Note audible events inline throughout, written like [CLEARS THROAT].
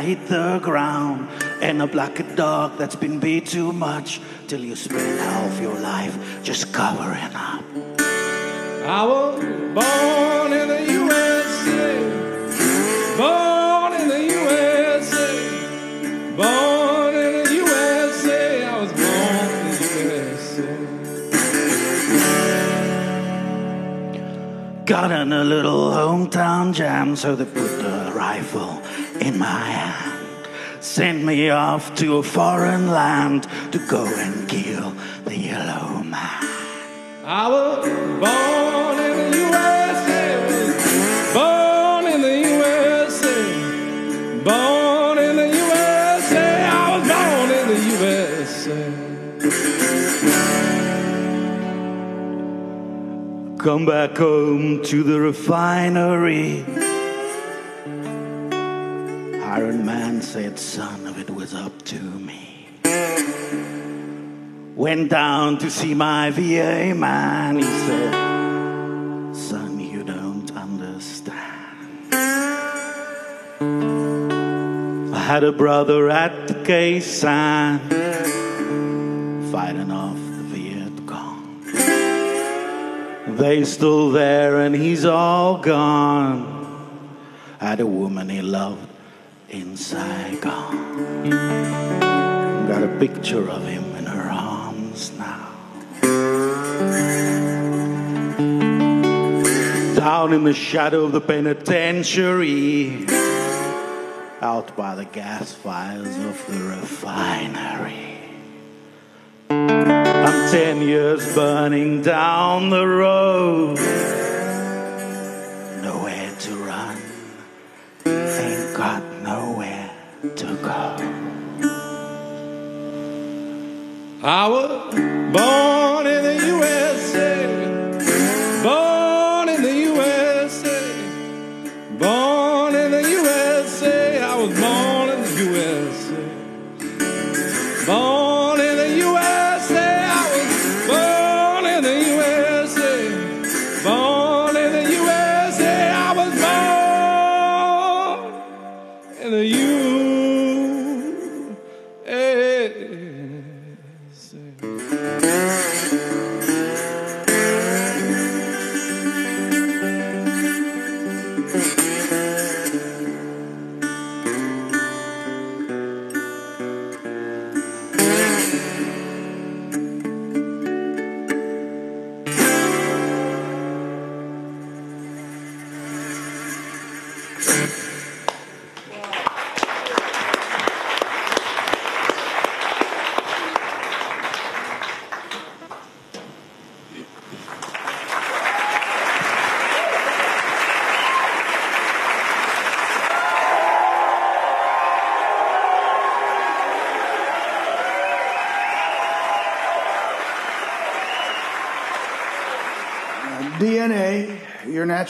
I hit the ground. And a black dog that's been beat too much till you spend half your life just covering up. I was born in the USA. Born in the USA. Born in the USA. I was born in the USA. Got in a little hometown jam, so they put the rifle in my hand. Sent me off to a foreign land to go and kill the yellow man. I was born in the USA. Born in the USA. Born in the USA. I was born in the USA. Come back home to the refinery. Went down to see my VA man. He said, Son, you don't understand. I had a brother at the Khe-Sanh fighting off the Viet Cong. They still there and he's all gone. Had a woman he loved in Saigon. Got a picture of him Down in the shadow of the penitentiary, out by the gas fires of the refinery. I'm ten years burning down the road. Nowhere to run, ain't got nowhere to go. I was born in the USA.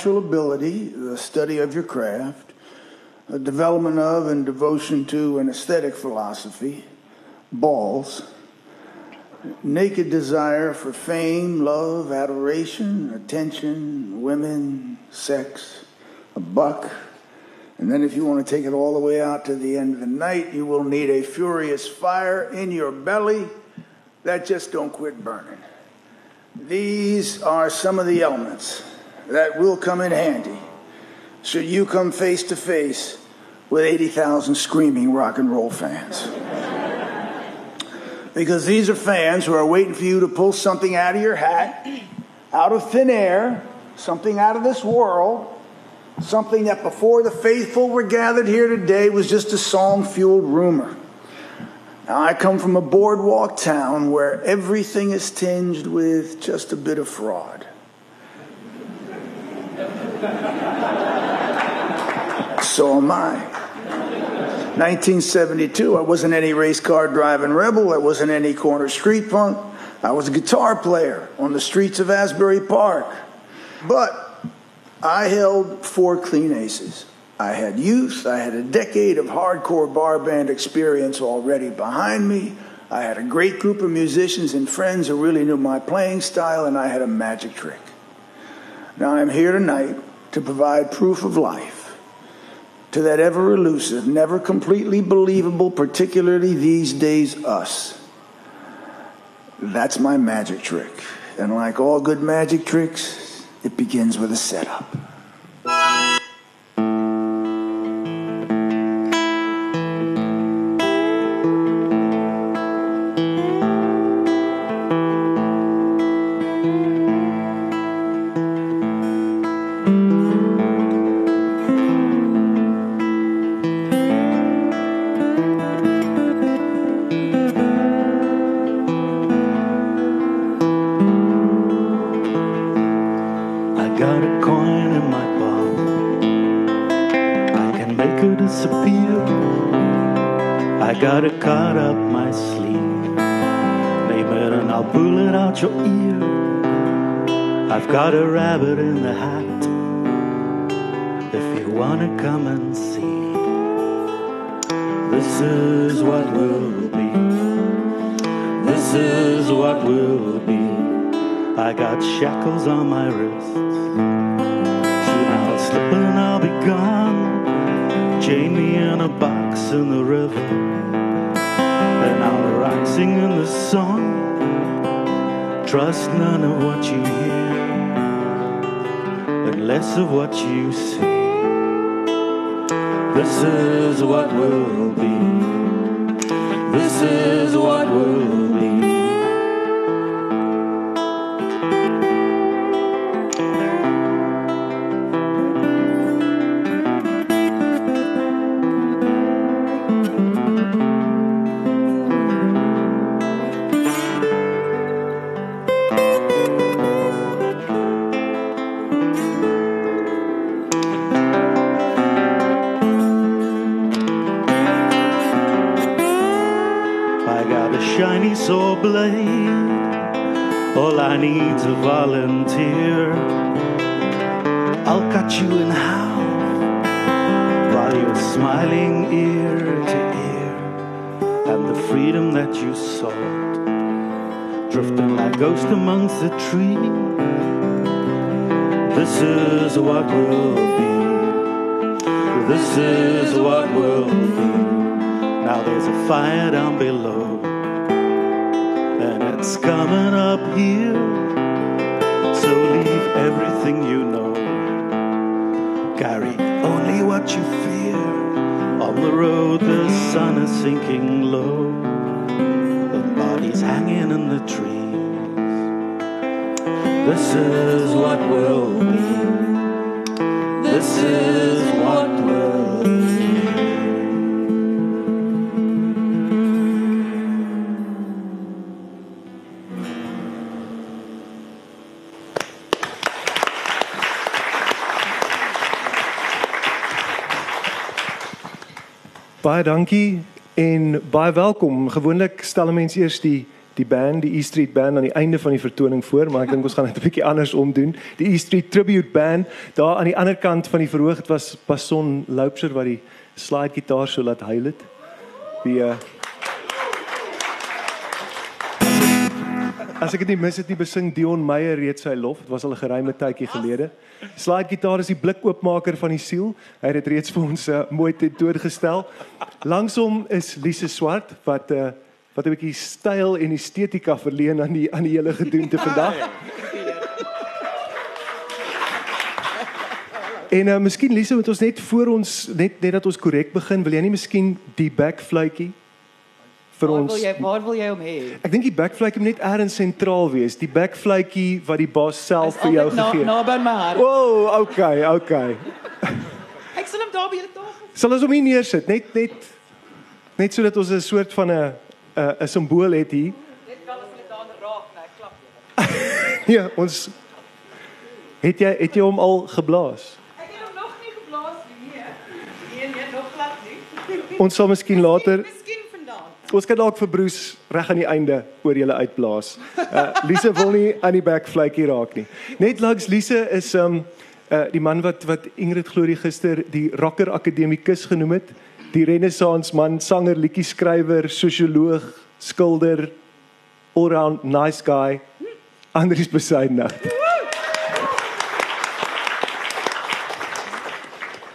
Natural ability, the study of your craft, the development of and devotion to an aesthetic philosophy, balls, naked desire for fame, love, adoration, attention, women, sex, a buck. And then, if you want to take it all the way out to the end of the night, you will need a furious fire in your belly that just don't quit burning. These are some of the elements that will come in handy should you come face to face with 80,000 screaming rock and roll fans. because these are fans who are waiting for you to pull something out of your hat, out of thin air, something out of this world, something that before the faithful were gathered here today was just a song fueled rumor. Now, I come from a boardwalk town where everything is tinged with just a bit of fraud. So am I. 1972, I wasn't any race car driving rebel. I wasn't any corner street punk. I was a guitar player on the streets of Asbury Park. But I held four clean aces. I had youth. I had a decade of hardcore bar band experience already behind me. I had a great group of musicians and friends who really knew my playing style, and I had a magic trick. Now, I'm here tonight to provide proof of life to that ever elusive, never completely believable, particularly these days, us. That's my magic trick. And like all good magic tricks, it begins with a setup. Got shackles on my wrists. Soon I'll slip and I'll be gone. Chain me in a box in the river. And I'll rock singing the song. Trust none of what you hear, and less of what you see. This is what will be. This is what will sought, drifting like ghost amongst the trees. This is what will be. This is what will be. Now there's a fire down below, and it's coming up here. So leave everything you know. Carry only what you fear. On the road, the sun is sinking low, hanging in the trees. This is what will be. This is what will be. Baie dankie en baie welkom. Gewoonlik stel mense eers die die band, die E Street Band aan die einde van die vertoning voor, maar ek dink ons gaan dit 'n bietjie anders omdoen. Die E Street Tribute Band, daar aan die ander kant van die verhoog, dit was Passon Loupser wat die slide gitaar so laat huil het. Die uh, As ek dit mis het nie, besing Dion Meyer reeds sy lof. Dit was al 'n geruime tydjie gelede. Slide gitaar is die blikoopmaker van die siel. Hy het dit reeds vir ons uh, mooi tentoongestel. Langsom is Lise Swart wat 'n uh, wat 'n bietjie styl en estetika verleen aan die aan die hele gedoente [LAUGHS] vandag. En uh, miskien Lise, moet ons net voor ons net net dat ons korrek begin, wil jy nie miskien die backfluitjie vir Waar ons wil jy waar wil jy hom hê? Ek dink die backfluitjie moet net ergens sentraal wees. Die backfluitjie wat die baas self vir jou na, gegee het. naby my hart. Wow, okay, okay. [LAUGHS] Ek sal hom daar by die tafel. Sal ons hom hier neersit, net net net sodat ons 'n soort van 'n 'n 'n simbool het hier. Net kan as hulle daar raak, nee, klap julle. [LAUGHS] Ja, ons het jy het jy hom al geblaas? Ek het hom nog nie geblaas nie. Nee, nee, nog glad nie. Ons sal miskien later Miskien vandaan. ons kan dalk vir Bruce reg aan die einde oor julle uitblaas. Uh Lise wil nie aan die backfluitjie raak nie. Net langs Lise is um uh die man wat wat Ingrid Glory gister die rocker akademikus genoem het. Die renessans man, sanger, liedjie skrywer, sosioloog, skilder, all-round nice guy. Andries Besaidnout.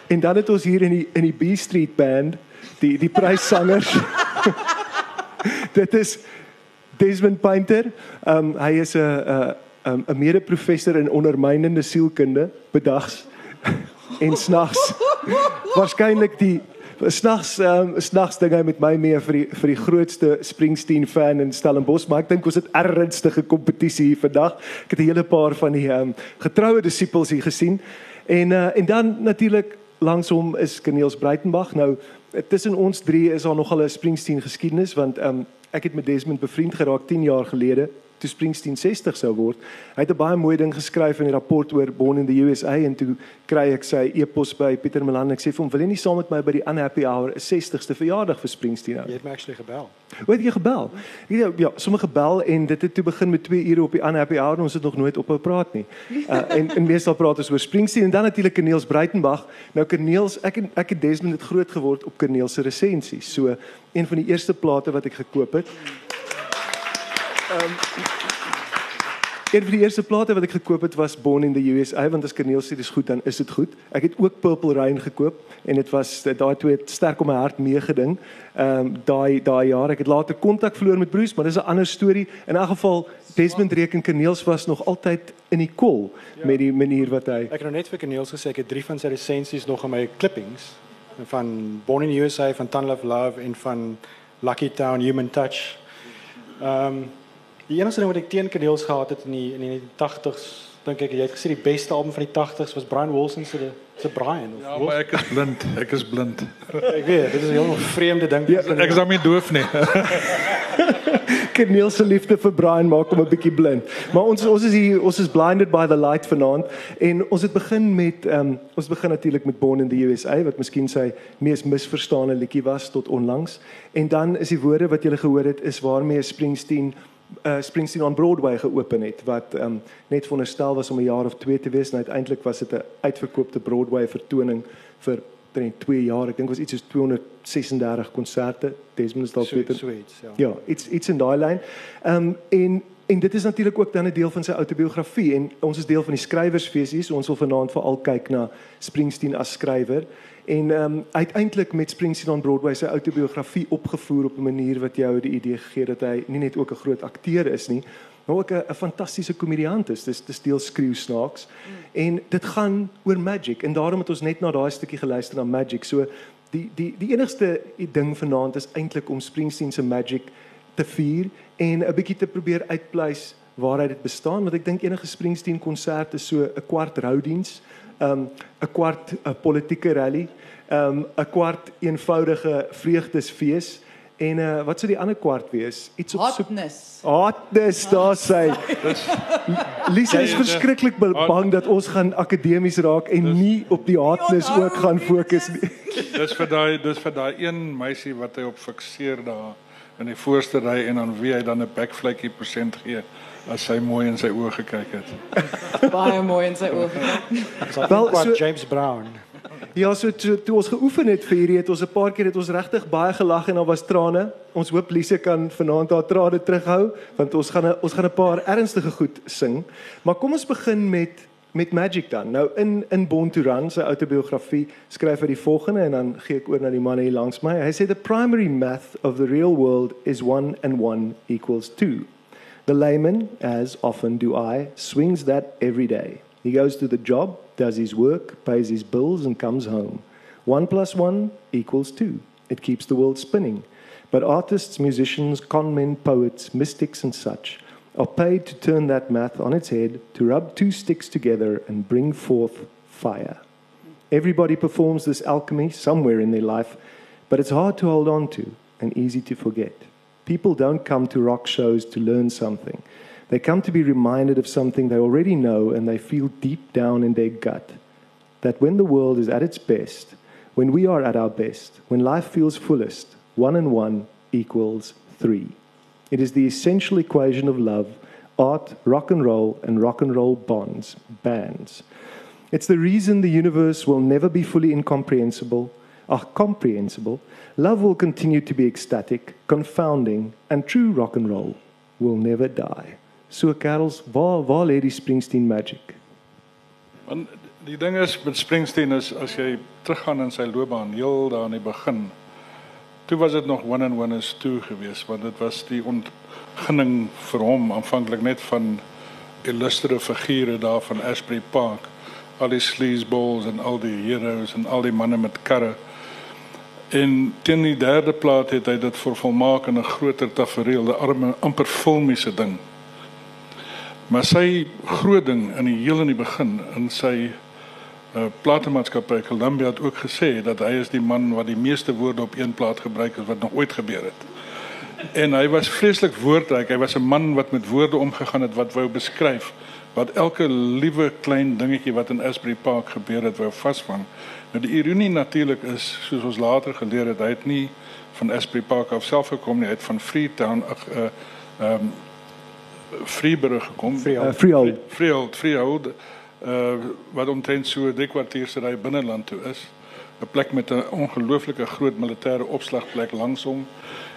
En dan het ons hier in die in die B Street band die die pryssangers. [LAUGHS] Dit is Desmond Painter. Um hy is 'n 'n 'n mede-professor in ondermynende sielkunde bedags [LAUGHS] en snags. Waarskynlik die snags um, snags ding hy met my mee vir die vir die grootste Springsteen fan in Stellenbosch, maar ek dink ons het ernstige kompetisie hier vandag. Ek het 'n hele paar van die um, getroue disippels hier gesien. En uh, en dan natuurlik langs hom is Kneels Breitenberg. Nou tussen ons drie is daar nogal 'n Springsteen geskiedenis want um, ek het met Desmond bevriend geraak 10 jaar gelede toe Springsteen 60 sou word. Hy het 'n baie mooi ding geskryf in die rapport oor Born in the USA en toe kry ek sy e-pos by Pieter Melan en ek sê vir hom, "Wil jy nie saam met my by die Unhappy Hour 'n 60ste verjaardag vir Springsteen hou?" Jy het my actually gebel. Hoe het jy gebel? Ja, ja, sommer gebel en dit het toe begin met 2 ure op die Unhappy Hour en ons het nog nooit ophou praat nie. [LAUGHS] Uh, en en meestal praat ons oor Springsteen en dan natuurlik Kneels Breitenberg. Nou Kneels, ek en ek het Desmond het groot geword op Kneels se resensies. So een van die eerste plate wat ek gekoop het. Ehm um, Een van die eerste plate wat ek gekoop het was Born in the USA want as Kerneel sê dis goed dan is dit goed. Ek het ook Purple Rain gekoop en dit was daai twee sterk op my hart meegeding. Ehm um, daai daai jaar ek het later kontak verloor met Bruce, maar dis 'n ander storie. In elk geval Desmond reken Kerneels was nog altyd in die kol ja. met die manier wat hy Ek het nou net vir Kneels gesê ek het drie van sy resensies nog in my clippings van Born in the USA, van Tunnel of Love en van Lucky Town Human Touch. Ehm um, Die enigste ding wat ek teen Kneels gehad het in die in die 80s, dink ek jy het gesê die beste album van die 80s was Brian Wilson se se Brian of Ja, maar ek is blind. Ek is blind. [LAUGHS] ek weet, dit is 'n heel vreemde ding. Ja, ek is nie doof nie. [LAUGHS] Kerneel se liefde vir Brian maak hom 'n bietjie blind. Maar ons ons is hier ons is blinded by the light vanaand en ons het begin met ehm um, ons begin natuurlik met Born in the USA wat miskien sy mees misverstane liedjie was tot onlangs en dan is die woorde wat jy gehoor het is waarmee Springsteen uh, Springsteen on Broadway geopen het wat um, net veronderstel was om 'n jaar of 2 te wees en uiteindelik was dit 'n uitverkoopte Broadway vertoning vir 2 jaar. Ek dink was iets soos 236 konserte. Desmond is dalk beter. Sweet, ja. Ja, iets iets in daai lyn. Ehm um, en en dit is natuurlik ook dan 'n deel van sy outobiografie en ons is deel van die skrywersfees hier. So ons wil vanaand veral kyk na Springsteen as skrywer. En ehm um, uiteindelik met Springsteen on Broadway sy outobiografie opgevoer op 'n manier wat jou die idee gegee dat hy nie net ook 'n groot akteur is nie, maar ook 'n fantastiese komediant is. Dis dis deel skreeu snaaks. Mm. En dit gaan oor magic en daarom het ons net na daai stukkie geluister na magic. So die die die enigste ding vanaand is eintlik om Springsteen se magic te vier en 'n bietjie te probeer uitpleis waar hy dit bestaan want ek dink enige Springsteen konsert is so 'n kwart roudiens um 'n kwart 'n politieke rally, um 'n kwart eenvoudige vreugdesfees en uh, wat sou die ander kwart wees? Iets op hotness. Hotness, daar sê. [LAUGHS] Lisa is verskriklik bang dat ons gaan akademies raak en nie op die hotness ook gaan fokus nie. Dis vir daai dis vir daai een meisie wat hy op fikseer daar in die voorste ry en dan wie hy dan 'n backflakie persent gee as hy mooi in sy oë gekyk het. [LAUGHS] Baie mooi in sy oë. Wel so James Brown. Ja, so toe, toe ons geoefen het vir hierdie het ons 'n paar keer het ons regtig baie gelag en daar was trane. Ons hoop Lise kan vanaand haar trane terughou want ons gaan a, ons gaan 'n paar ernstige goed sing. Maar kom ons begin met met Magic dan. Nou in in Born to Run sy autobiografie skryf hy die volgende en dan gee ek oor na die man hier langs my. Hy sê the primary math of the real world is 1 and 1 equals 2. The layman, as often do I, swings that every day. He goes to the job, does his work, pays his bills, and comes home. One plus one equals two. It keeps the world spinning. But artists, musicians, conmen, poets, mystics, and such are paid to turn that math on its head, to rub two sticks together and bring forth fire. Everybody performs this alchemy somewhere in their life, but it's hard to hold on to and easy to forget. People don't come to rock shows to learn something. They come to be reminded of something they already know and they feel deep down in their gut that when the world is at its best, when we are at our best, when life feels fullest, one and one equals three. It is the essential equation of love, art, rock and roll, and rock and roll bonds, bands. It's the reason the universe will never be fully incomprehensible, or comprehensible, Love will continue to be ecstatic, confounding, and true rock and roll will never die. So carols, waar waar die Springsteen magic? Want Die ding is met Springsteen is as jy teruggaan in sy loopbaan heel daar aan die begin. Toe was dit nog one and one is two geweest want dit was die ontginning vir hom aanvanklik net van illustre figure daar van Asbury Park. Al die sleazeballs en al die heroes en al die manne met karre. En teen die derde plaat het hy dit vervolmaak in 'n groter tafereel, 'n arme amper filmiese ding. Maar sy groot ding in die heel in die begin in sy uh, platemaatskappy Columbia het ook gesê dat hy is die man wat die meeste woorde op een plaat gebruik het wat nog ooit gebeur het. En hy was vreeslik woordryk. Hy was 'n man wat met woorde omgegaan het wat wou beskryf wat elke liewe klein dingetjie wat in Asbury Park gebeur het wou vasvang. Nou die ironie natuurlik is soos ons later geleer het, hy het nie van Asbury Park af self gekom nie, hy het van Freetown ag uh ehm um, Freeburg gekom. Freehold. Uh, Freehold. Freehold, Freehold uh wat omtrent so 'n kwartier se ry binneland toe is. 'n Plek met 'n ongelooflike groot militêre opslagplek langs hom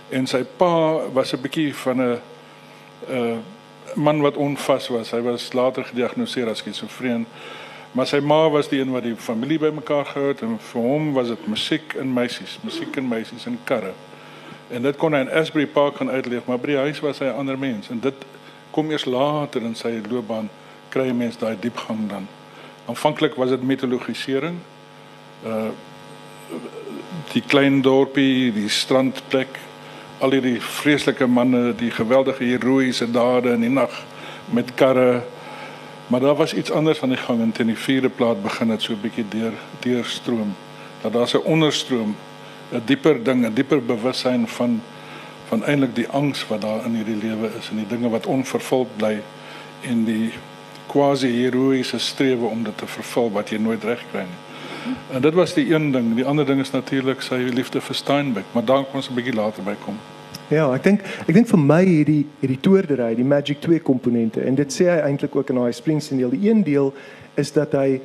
en sy pa was 'n bietjie van 'n uh, man wat onvas was. Hy was later gediagnoseer as skizofreen. Maar sy ma was die een wat die familie bymekaar gehou het en vir hom was dit musiek en meisies, musiek en meisies en karre. En dit kon hy in Asbury Park gaan uitleef, maar by die huis was hy 'n ander mens en dit kom eers later in sy loopbaan kry 'n mens daai diepgang dan. Aanvanklik was dit mitologisering. Uh die klein dorpie, die strandplek, al hierdie vreeslike manne, die geweldige heroïese dade in die nag met karre. Maar daar was iets anders aan die gang en teen die vierde plaat begin dit so 'n bietjie deur deurstroom. Dat daar 'n onderstroom, 'n dieper ding, 'n dieper bewussyn van van eintlik die angs wat daar in hierdie lewe is en die dinge wat onvervuld bly en die quasi heroïese strewe om dit te vervul wat jy nooit reg kry nie. En dit was die een ding. Die ander ding is natuurlik sy liefde vir Steinbeck, maar daar kom ons 'n bietjie later by kom. Ja, ek dink ek dink vir my hierdie hierdie toerdery, die Magic 2 komponente en dit sê hy eintlik ook in daai Springsteen deel. Die een deel is dat hy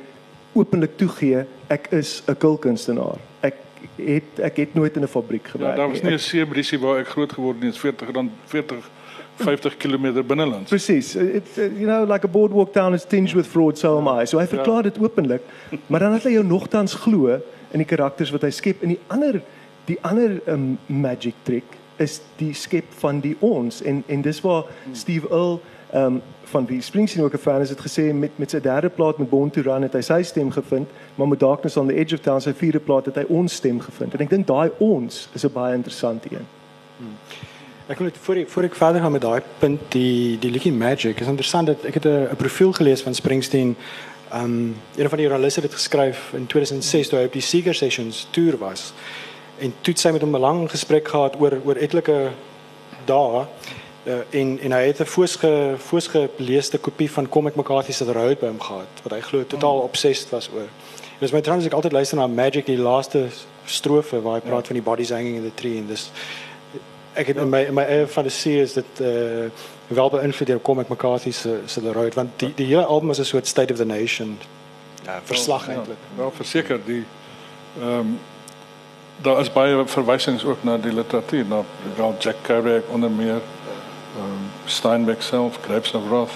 openlik toegee ek is 'n kulkunstenaar. Ek het ek het nooit in 'n fabriek gewerk Ja, daar was nie 'n seebriesie waar ek groot geword het nie, 40 dan 40 50 km binneland. Presies. Uh, you know like a boardwalk town is tinged with fraud so am I. So hy verklaar dit openlik, maar dan het hy jou nogtans glo in die karakters wat hy skep en die ander die ander um, magic trick is die skep van die ons en en dis waar Steve Earle um, van wie Springsteen ook 'n fan is het gesê met met sy derde plaat met Born to Run het hy sy stem gevind, maar met Darkness on the Edge of Town sy vierde plaat het hy ons stem gevind. En ek dink daai ons is 'n baie interessante een. Hmm. Ek wil net voor ek voor ek verder gaan met daai punt die die liedjie Magic is interessant dat ek het 'n profiel gelees van Springsteen. Um een van die joernaliste het geskryf in 2006 toe hy op die Seeger Sessions tour was. En toe het sy met hom 'n lang gesprek gehad oor oor etlike dae uh, en en hy het 'n voorsge voorsgeleesde kopie van Comic McCarthy se Road by hom gehad wat hy glo totaal obsessed was oor. En dis my trouens ek altyd luister na Magic die laaste strofe waar hy praat ja. van die bodies hanging in the tree en dis ek het in my in my eie fantasie is dit uh wel beïnvloed deur Comic McCarthy se se The Road want die die hele album is 'n soort state of the nation ja, verslag eintlik. Ja, wel verseker die ehm um, daar is baie verwysings ook na die literatuur na wel Jack Kerouac onder meer ehm um, Steinbeck self, Grapes of Wrath.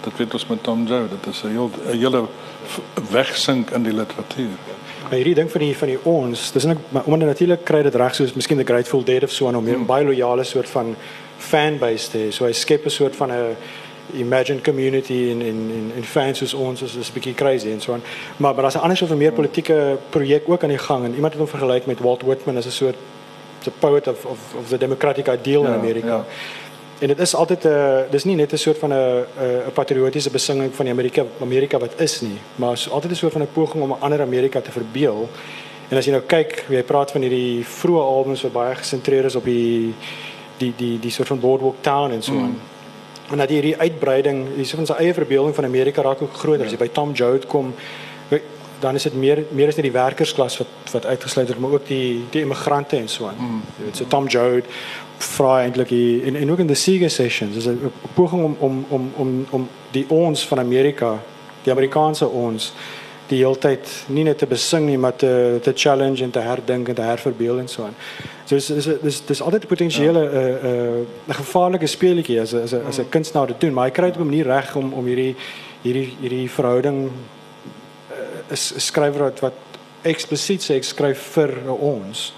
Dat weet ons met Tom Joad, dit is 'n heel 'n hele wegsink in die literatuur. Maar hierdie ding van die van die ons, dis net omdat natuurlik kry dit reg soos miskien the Grateful Dead of so aan om 'n hmm. baie loyale soort van fanbase te hê. So hy skep 'n soort van 'n imagine community in in in in fans soos ons is 'n bietjie crazy en so aan. Maar maar daar's 'n ander soort van meer politieke projek ook aan die gang en iemand het hom vergelyk met Walt Whitman as 'n soort the poet of of of the democratic ideal ja, in Amerika. Ja. En dit is altyd 'n uh, dis nie net 'n soort van 'n 'n patriotiese besinging van die Amerika Amerika wat is nie, maar is altyd 'n soort van 'n poging om 'n ander Amerika te verbeel. En as jy nou kyk, jy praat van hierdie vroeë albums wat baie gesentreer is op die die die die soort van boardwalk town en so aan. Mm. En dat hierdie uitbreiding, hierso van sy eie verbeelding van Amerika raak ook groter. As jy by Tom Joad kom, dan is dit meer meer as net die werkersklas wat wat uitgesluit word, maar ook die die immigrante en so aan. Mm. Jy weet, so Tom Joad vra eintlik hier en en ook in die Siege sessions is 'n poging om om om om om die ons van Amerika, die Amerikaanse ons die heeltyd nie net te besing nie, maar te te challenge en te herdink en te herverbeel en so aan. So dis dis dis dis altyd 'n potensiële 'n ja. 'n 'n gevaarlike speletjie as 'n as 'n as 'n kunstenaar te doen, maar hy kry dit op 'n manier reg om om hierdie hierdie hierdie verhouding 'n skrywer wat wat eksplisiet sê ek skryf vir ons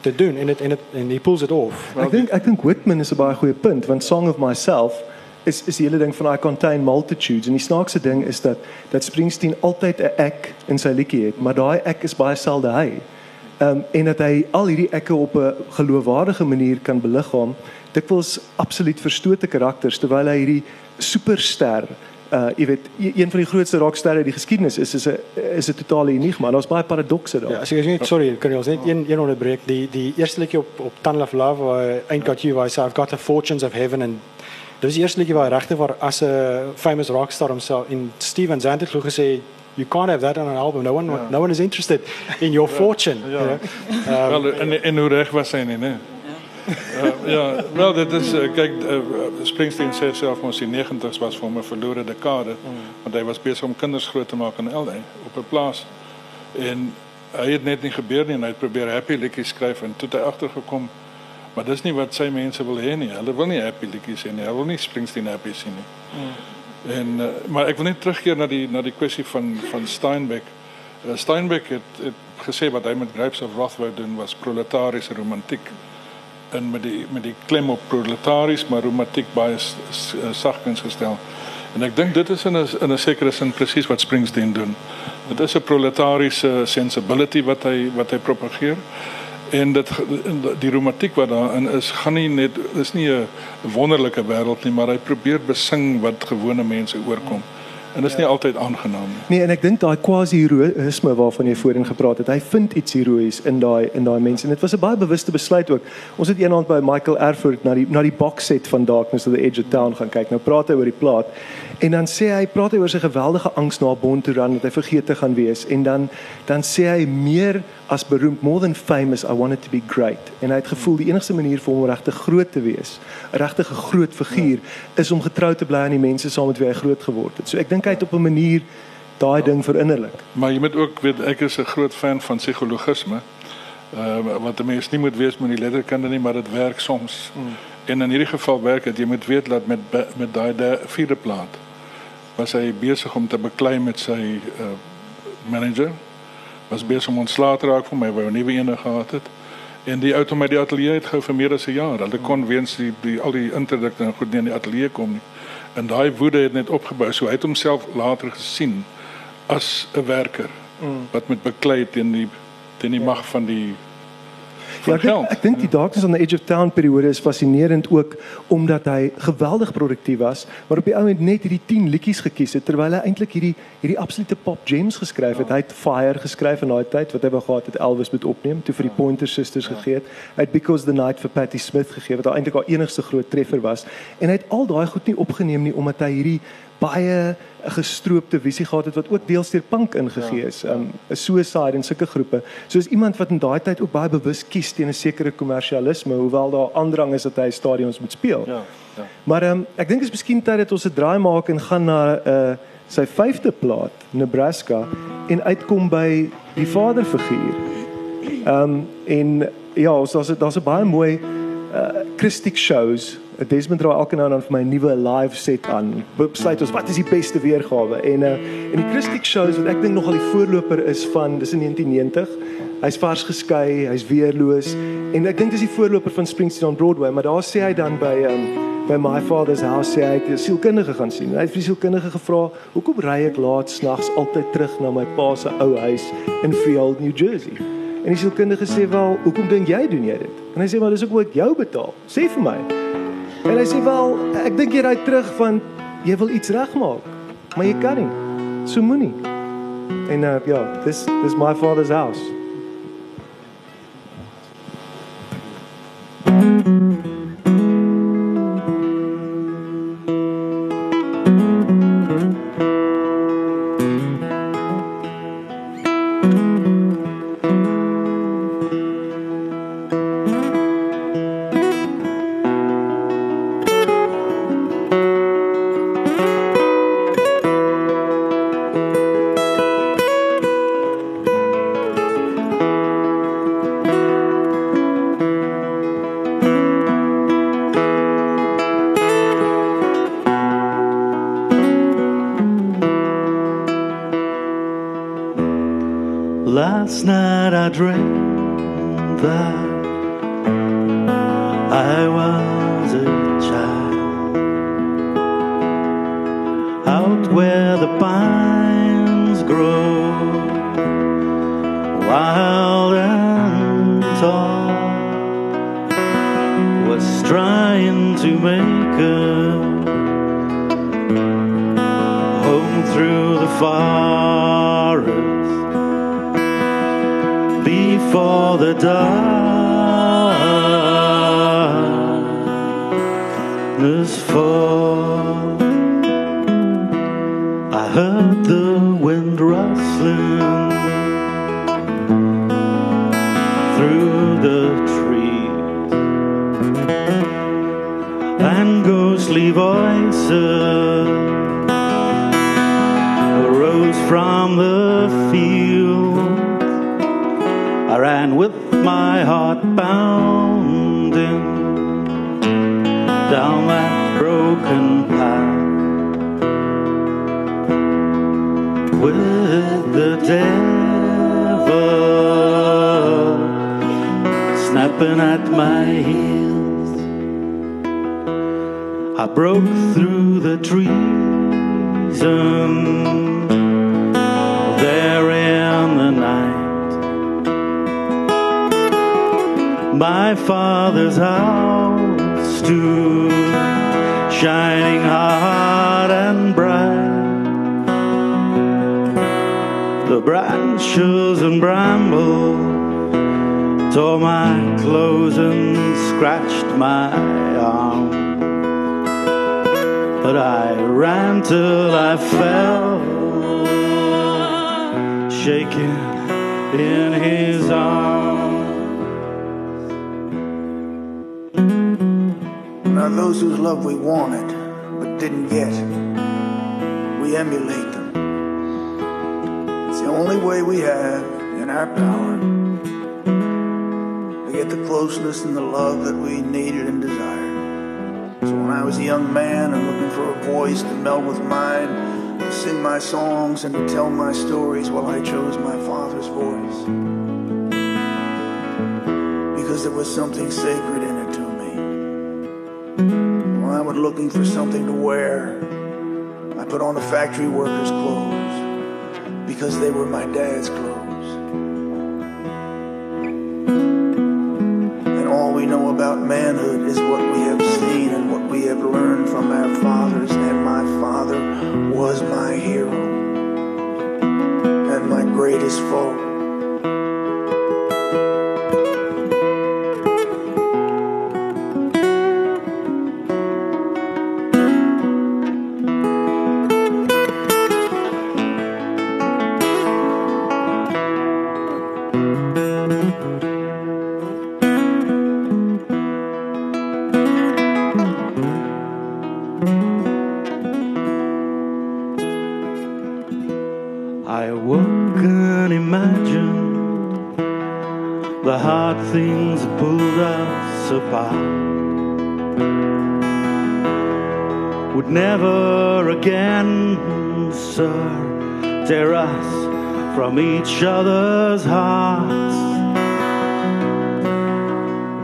te doen en dit en dit en he pulls it off. Ek dink ek dink Whitman is 'n baie goeie punt want Song of Myself is is die hele ding van I contain multitudes en die snaakse ding is dat dat Springsteen altyd 'n ek in sy liedjie het, maar daai ek is baie selde hy. Ehm um, en dat hy al hierdie ekke op 'n geloofwaardige manier kan beliggaam, dikwels absoluut verstote karakters terwyl hy hierdie superster uh jy weet een van die grootste rocksterre in die geskiedenis is is 'n is 'n totale enigma. Daar's baie paradokse daar. Ja, as ek net sorry, kan jy ons net een een onderbreek. Die die eerste liedjie op op Tunnel of Love waar Ain't Got You, waar hy sê I've got the fortunes of heaven and Dis die eerste liedjie waar hy regtig waar as 'n famous rockstar homself in Steven Zander glo gesê you can't have that on an album. No one ja. no one is interested in your fortune. Ja. You know? um, Wel en en hoe reg was hy nie, né? Uh, ja, wel dit is uh, kyk uh, Springsteen sê self ons in 90s was vir hom 'n verlore dekade mm. want hy was besig om kinders groot te maak in LA op 'n plaas en hy het net nie gebeur nie en hy het probeer happy liedjies skryf en toe het hy agtergekom maar dis nie wat sy mense wil hê nie. Hulle wil nie happy liedjies hê nie. Hulle wil nie Springsteen happy sien nie. Mm. en uh, maar ek wil net terugkeer na die na die kwessie van van Steinbeck. Uh, Steinbeck het, het gesê wat hy met Grapes of Wrath wou doen was proletariese romantiek. mm in met die met die klem op proletaries maar romantiek baie sagkens gestel. En ek dink dit is in 'n in 'n sekere sin presies wat Springsteen doen. Dit is 'n proletariese sensibility wat hy wat hy propageer. En dit die romantiek wat daarin is, gaan nie net is nie 'n wonderlike wêreld nie, maar hy probeer besing wat gewone mense oorkom. Hmm. En dit is nie ja. altyd aangenaam nie. Nee, en ek dink daai quasi-heroïsme waarvan jy voorheen gepraat het, hy vind iets heroïes in daai in daai mense en dit was 'n baie bewuste besluit ook. Ons het eendag by Michael Erfurt na die na die box set van Darkness of the Edge of Town gaan kyk. Nou praat hy oor die plaat en dan sê hy praat hy oor sy geweldige angs na Bond to Run dat hy vergeet te gaan wees. En dan dan sê hy meer as beroemd more than famous I wanted to be great. En hy het gevoel die enigste manier vir hom regtig groot te wees 'n regtige groot figuur is om getrou te bly aan die mense saam met wie hy groot geword het. So ek dink hy het op 'n manier daai ding verinnerlik. Maar jy moet ook weet ek is 'n groot fan van psigologisme uh, wat 'n mens nie moet wees met die letterkunde nie maar dit werk soms. Mm. en in hierdie geval werk dit jy moet weet dat met met daai vierde plaat was hy besig om te beklei met sy uh, manager. Was besig om ontslae te raak van my wou nie weer enige gehad het. En die outo met die ateljee het gehou vir meer as 'n jaar. Hulle kon weens die, die al die interdikte en goed nie in die ateljee kom nie. En daai woede het net opgebou. So hy het homself later gesien as 'n werker mm. wat met beklei teen die teen die ja. mag van die Ja, ek dink ek dink die Darkness on the Edge of Town periode is fascinerend ook omdat hy geweldig produktief was, maar op die ou end net hierdie 10 liedjies gekies het terwyl hy eintlik hierdie hierdie absolute pop gems geskryf het. Ja. Hy het Fire geskryf in daai tyd wat hy wou gehad het Elvis moet opneem toe vir die ja. Pointer Sisters ja. gegee het. Hy het Because the Night vir Patti Smith gegee wat eintlik haar enigste groot treffer was en hy het al daai goed nie opgeneem nie omdat hy hierdie baie 'n gestroopte visie gehad het wat ook deels deur punk ingegee is. Ja, ja. Um 'n suicide en sulke groepe. Soos iemand wat in daai tyd ook baie bewus kies teen 'n sekere kommersialisme, hoewel daar aandrang is dat hy stadions moet speel. Ja. Ja. Maar um ek dink is miskien tyd dat ons 'n draai maak en gaan na 'n uh, sy vyfde plaat, Nebraska en uitkom by die vaderfiguur. Um en ja, ons daar's daar's 'n baie mooi uh Christic shows Desmond draai elke nou en dan vir my 'n nuwe live set aan. Besluit ons wat is die beste weergawe en uh en die Christic shows wat ek dink nogal die voorloper is van dis in 1990. Hy's vars geskei, hy's weerloos en ek dink dis die voorloper van Springsteen on Broadway, maar daar sê hy dan by um by my father's house sê hy het 'n sielkundige gaan sien. Hy het vir die sielkundige gevra, "Hoekom ry ek laat snags altyd terug na my pa se ou huis in Field, New Jersey?" En die sielkundige sê, "Wel, hoekom dink jy doen jy dit?" En hy sê, "Maar dis ook wat jou betaal. Sê vir my." En hy sê wel, ek dink jy ry terug van jy wil iets regmaak, maar jy kan nie. So moenie. En uh, ja, dis dis my father's house. Darkness fall. I heard the wind rustling through the trees and ghostly voices arose from the field. I ran with my heart pounding down that the devil snapping at my heels. I broke through the trees there in the night. My father's house stood shining hard Branches and bramble tore my clothes and scratched my arm. But I ran till I fell, shaking in his arms. Now, those whose love we wanted but didn't get, we emulate only way we have in our power to get the closeness and the love that we needed and desired. So, when I was a young man and looking for a voice to meld with mine, to sing my songs and to tell my stories, well, I chose my father's voice. Because there was something sacred in it to me. When I was looking for something to wear, I put on a factory worker's clothes because they were my dad's clothes. And all we know about manhood is what we have seen and what we have learned from our fathers. And my father was my hero and my greatest foe. Tear us from each other's hearts.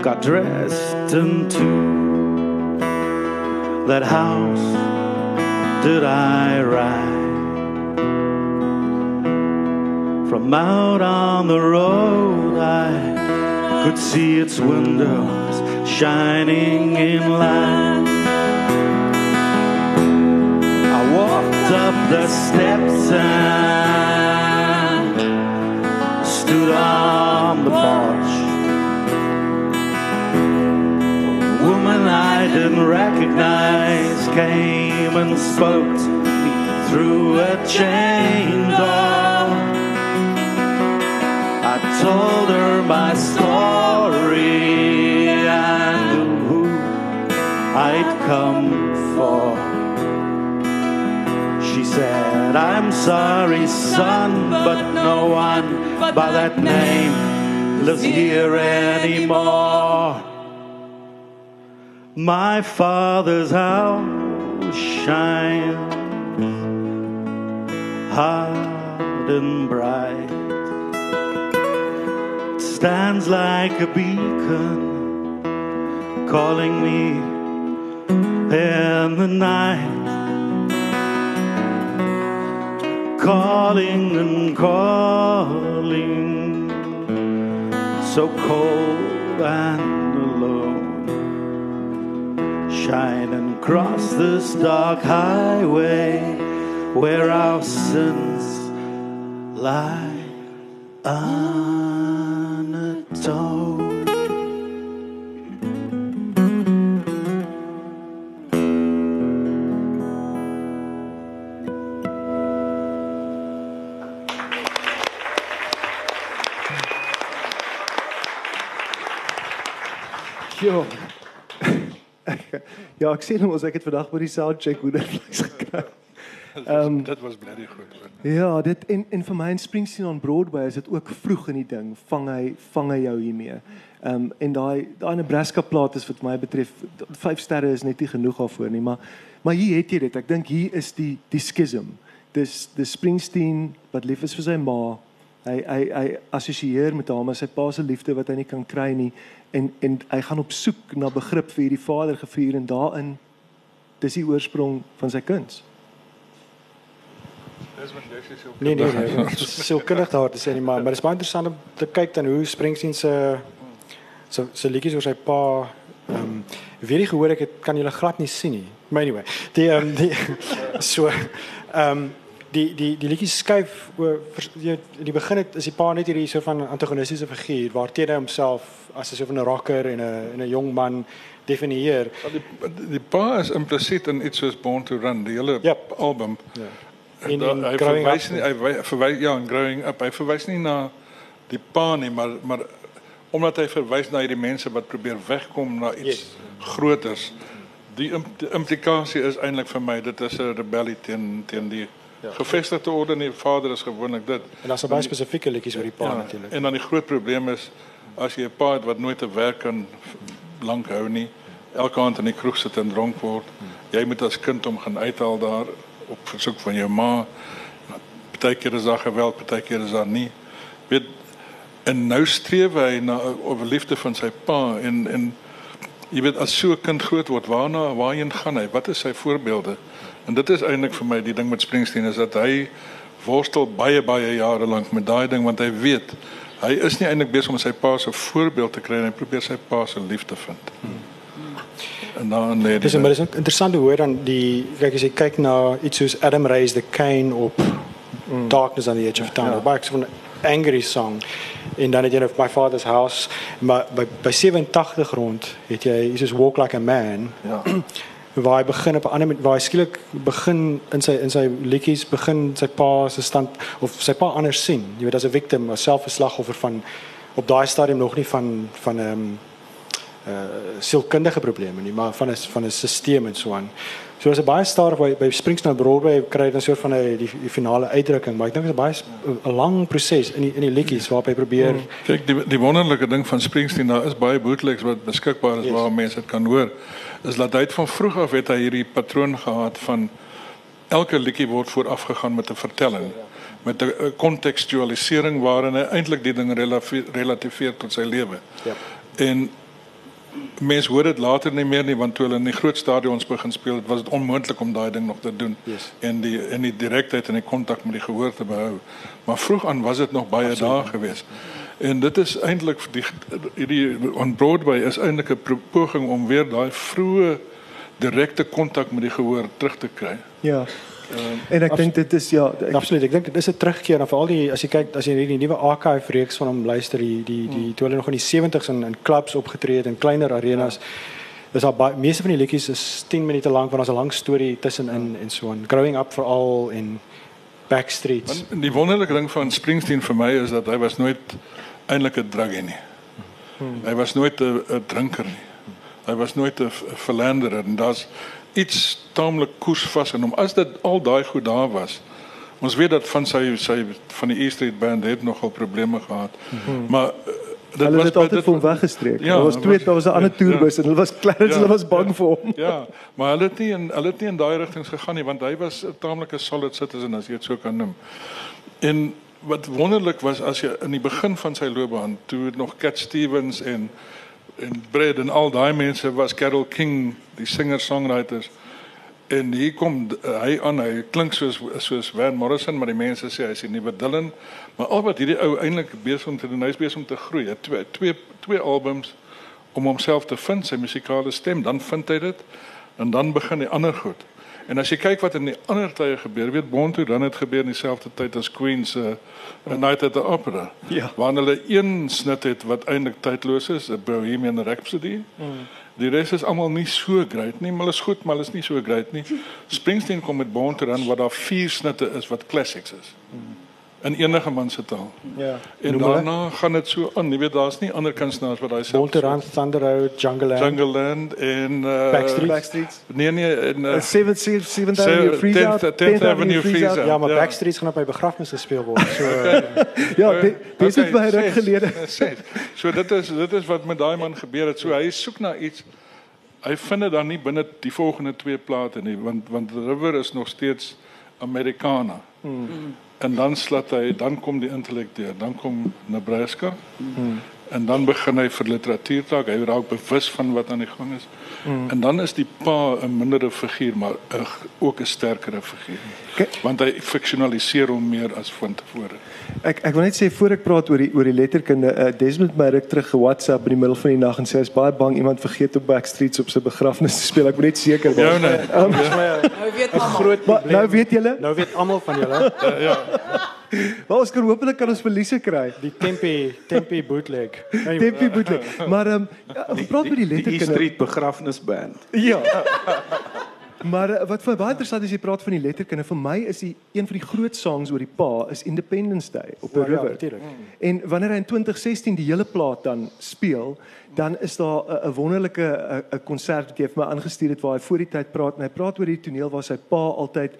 Got dressed into that house did I ride. From out on the road I could see its windows shining in light up the steps and stood on the porch a woman I didn't recognize came and spoke to me through a chain door I told her my story and who I'd come for. Said, I'm sorry, son, but no one by that name lives here anymore. My father's house shines hard and bright stands like a beacon calling me in the night calling and calling. So cold and alone. Shining across this dark highway where our sins lie. Unatoned. Ja, ek sien ons ek het vandag by die soundcheck hoe dit vleis [LAUGHS] gekry. Um, dit was bly goed. Ja, dit en en vir my in Springsteen on Broadway is dit ook vroeg in die ding. Vang hy vang hy jou hiermee. Ehm um, en daai daai Nebraska plaat is wat my betref 5 sterre is net nie genoeg daarvoor nie, maar maar hier het jy dit. Ek dink hier is die die schism. Dis dis Springsteen wat lief is vir sy ma. Hy hy hy assosieer met haar maar sy pa se liefde wat hy nie kan kry nie en en hy gaan op soek na begrip vir hierdie vader gevier en daarin dis die oorsprong van sy kuns. Dis wat jy sê. Nee nee nee, is so kundig daar te sê nie, maar maar dit is baie interessant om te kyk dan hoe Springsteen se se se liedjies oor sy pa ehm um, weet jy gehoor ek het kan julle glad nie sien nie. Anyway, die ehm um, die [LAUGHS] so ehm um, die die die liedjies skuif oor jy in die begin het is die pa net hierdie so van antagonistiese figuur waar teen hy homself as 'n so van 'n rocker en 'n 'n jong man definieer. Die, die pa is implisiet in iets soos Born to Run, die hele yep. album. Ja. In, in hy verwys nie hy verwys ja, in growing up. Hy verwys nie na die pa nie, maar maar omdat hy verwys na hierdie mense wat probeer wegkom na iets yes. groters. Die, die implikasie is eintlik vir my dit is 'n rebellie teen teen die ja. gevestigde orde en die vader is gewoonlik dit. En daar's 'n baie spesifieke liedjies oor die pa ja, natuurlik. En dan die groot probleem is as jy 'n pa het wat nooit te werk kan lank hou nie, elke aand in die kroeg sit en dronk word. Jy moet as kind hom gaan uithaal daar op versoek van jou ma. Partykeer is daar geweld, partykeer is daar nie. Weet en nou streef hy na oor liefde van sy pa en en jy weet as so 'n kind groot word, waarna waarheen gaan hy? Wat is sy voorbeelde? En dit is eintlik vir my die ding met Springsteen is dat hy worstel baie baie jare lank met daai ding want hy weet hy is nie eintlik besig om sy pa se voorbeeld te kry en hy probeer sy pa se liefde vind. Hmm. En dan lê dis maar dis interessant hoe hoor dan die kyk as jy kyk na iets soos Adam Ray's The Cane op mm. Darkness on the Edge of Town. Ja. Baie van 'n angry song en dan het jy of my father's house maar by by 87 rond het jy is walk like a man. Ja. [CLEARS THROAT] waar hy begin op 'n ander waar hy skielik begin in sy in sy liedjies begin sy pa se stand of sy pa anders sien. Jy weet as 'n victim, 'n selfverslagoffer van op daai stadium nog nie van van 'n um, uh sielkundige probleme nie, maar van 'n van 'n stelsel en so aan. So as 'n baie stadig by by Springsteen Broadway kry jy 'n soort van 'n die, die finale uitdrukking, maar ek dink dit is baie 'n lang proses in die, in die liedjies waarop hy probeer. Hmm. Kyk, die die wonderlike ding van Springsteen, daar is baie bootlegs wat beskikbaar is yes. waar mense dit kan hoor. Is dat hy van vroeg af het hy hierdie patroon gehad van elke liedjie word voorafgegaan met 'n vertelling met 'n kontekstualisering waarin hy eintlik die ding relativeer tot sy lewe. Ja. En mense hoor dit later nie meer nie want toe hulle in die groot stadions begin speel, was dit onmoontlik om daai ding nog te doen yes. en die in die direktheid en die kontak met die gehoor te behou. Maar vroeg aan was dit nog baie Absoluut. daar gewees. En dit is eintlik die hierdie on Broadway is eintlik 'n poging om weer daai vroeë direkte kontak met die gehoor terug te kry. Ja. Um, en ek dink dit is ja, ek, absoluut. Ek dink dit is 'n terugkeer na veral die as jy kyk as jy hierdie nuwe archive reeks van hom luister, die die die toe hulle nog in die 70s in in clubs opgetree het in kleiner arenas. Dis al baie meeste van die liedjies is 10 minute lank want daar's 'n lang storie tussenin en so on. Growing up veral in backstreets. En die wonderlike ding van Springsteen vir my is dat hy was nooit eintlik 'n druggie nie. Hy was nooit 'n drinker nie. Hy was nooit 'n verlanderer en daar's iets taamlik koersvas in hom. As dit al daai goed daar was. Ons weet dat van sy sy van die E Street Band het nogal probleme gehad. Mm -hmm. Maar uh, dit hulle was het altyd van weggestreek. Ja, daar was twee daar was 'n ander toerbus ja, en hulle was Clarence ja, hulle was bang ja, vir hom. Ja, maar hulle het nie in hulle het nie in daai rigtings gegaan nie want hy was 'n taamlike solid citizen as jy dit so kan noem. En wat wonderlik was as jy in die begin van sy loopbaan toe het nog Cat Stevens en en Brad en al daai mense was Carol King, die singer-songwriters. En hier kom uh, hy aan, hy klink soos soos Van Morrison, maar die mense sê hy's die nuwe Dylan. Maar al wat hierdie ou eintlik besig om te doen, hy's besig om te groei. Het twee twee twee albums om homself te vind, sy musikale stem, dan vind hy dit en dan begin die ander goed. En as jy kyk wat in die ander tye gebeur, weet Bonto dan het gebeur in dieselfde tyd as Queen se uh, A Night at the Opera. Ja. Waar hulle een snit het wat eintlik tydloos is, 'n Bohemian Rhapsody. Mm. Die res is almal nie so great nie, maar hulle is goed, maar hulle is nie so great nie. Springsteen kom met Bonto dan wat daar vier snitte is wat classics is. Mm. In enige man se taal. Ja. En Noem hulle? daarna gaan dit so aan. Jy weet daar's nie ander kunstenaars wat daai self Bonterand, Thunder Road, Jungle Land. Jungle Land en uh, Backstreet. Backstreet. Nee nee en uh, 7th 7th Avenue Freeze Out. 10th Avenue Freeze Out. Ja, maar Ja. Backstreets gaan op by begrafnisse gespeel word. So [LAUGHS] Ja, be- dis het baie ruk ses, gelede. [LAUGHS] So dit is dit is wat met daai man gebeur het. So hy soek na iets. Hy vind dit dan nie binne die volgende twee plate nie, want want River is nog steeds Americana. En dan slat hy, dan kom die intellek deur, dan kom Nebraska. En dan begin hy vir literatuur taak. Hy raak bewus van wat aan die gang is. En dan is die pa 'n mindere figuur, maar g- ook 'n sterkere figuur. Kyk- Want hy fiksionaliseer hom meer as van tevore. Ek ek wil net sê voor ek praat oor die oor die letterkunde, uh, Desmond my ruk terug ge-WhatsApp in die middel van die nag en sê hy is baie bang iemand vergeet op Backstreets op sy begrafnis te speel. Ek moet net seker Ja, wees. nee. Um, Nou weet almal. nou weet julle, Nou weet almal van julle maar ons kan hopelik kan ons verliese kry. die Tempe Tempe bootleg. Hey, Tempi boetle. Maar ehm um, gepraat oor die Die letterkunde. Street begrafnisband. Ja. Maar uh, wat vir my baie interessant is jy praat van die letterkunde. Vir my is die een van die groot songs oor die pa is Independence Day op the Ja, ja, River. natuurlijk. en wanneer hy in 2016 die hele plaat dan speel, dan is daar 'n wonderlike 'n 'n konsert wat jy vir my aangestuur het waar hy voor die tyd praat en hy praat oor die toneel waar sy pa altyd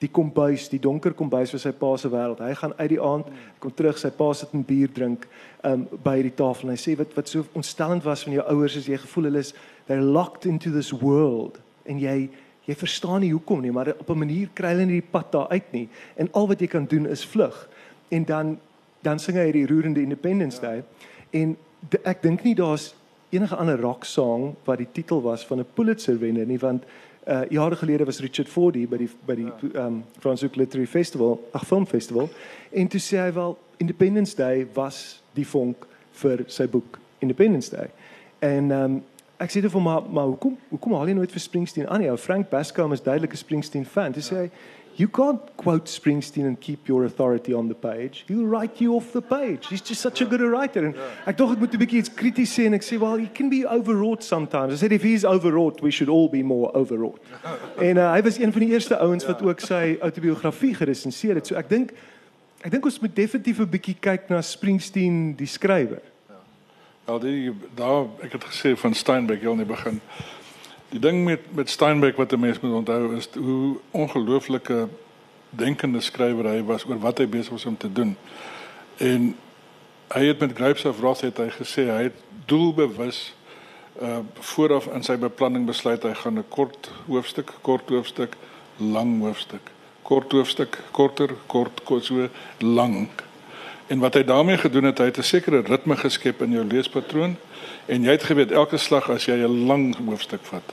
die kombuis, die donker kombuis was sy pa se wêreld. Hy gaan uit die aand, kom terug, sy pa sit en bier drink um by die tafel en hy sê wat wat so ontstellend was van jou ouers is jy gevoel hulle is they're locked into this world en jy jy verstaan nie hoekom nie, maar op 'n manier kry hulle nie die pad daar uit nie en al wat jy kan doen is vlug. En dan dan sing hy die roerende Independence Day en de, ek dink nie daar's enige ander rock song wat die titel was van 'n Pulitzer wenner nie want uh jare gelede was Richard Fordy by die by die ja. um Fransoek Literary Festival, ag film festival en toe sê hy wel Independence Day was die vonk vir sy boek Independence Day. En um ek sê dit vir maar maar hoekom hoekom haal jy nooit vir Springsteen aan nie? Ou Frank Bascom is duidelik 'n Springsteen fan. Dis sê You can't quote Springsteen and keep your authority on the page. He'll write you off the page. He's just such a good writer. En ek dink ek moet 'n bietjie iets krities sê en ek sê well, he can be overwrought sometimes. I said if he's overwrought, we should all be more overwrought. [LAUGHS] en uh, hy was een van die eerste ouens wat ook sy autobiografie geresenseer het. So ek dink ek dink ons moet definitief 'n bietjie kyk na Springsteen die skrywer. Wel die daar ek het gesê van Steinbeck heel in die begin. Die ding met met Steinbeck wat 'n mens moet onthou is hoe ongelooflike denkende skrywer hy was oor wat hy besig was om te doen. En hy het met Grapes of Wrath het hy gesê hy het doelbewus uh vooraf in sy beplanning besluit hy gaan 'n kort hoofstuk, kort hoofstuk, lang hoofstuk, kort hoofstuk, korter, kort, kort so lank. En wat hy daarmee gedoen het, hy het 'n sekere ritme geskep in jou leespatroon en jy het geweet elke slag as jy 'n lang hoofstuk vat,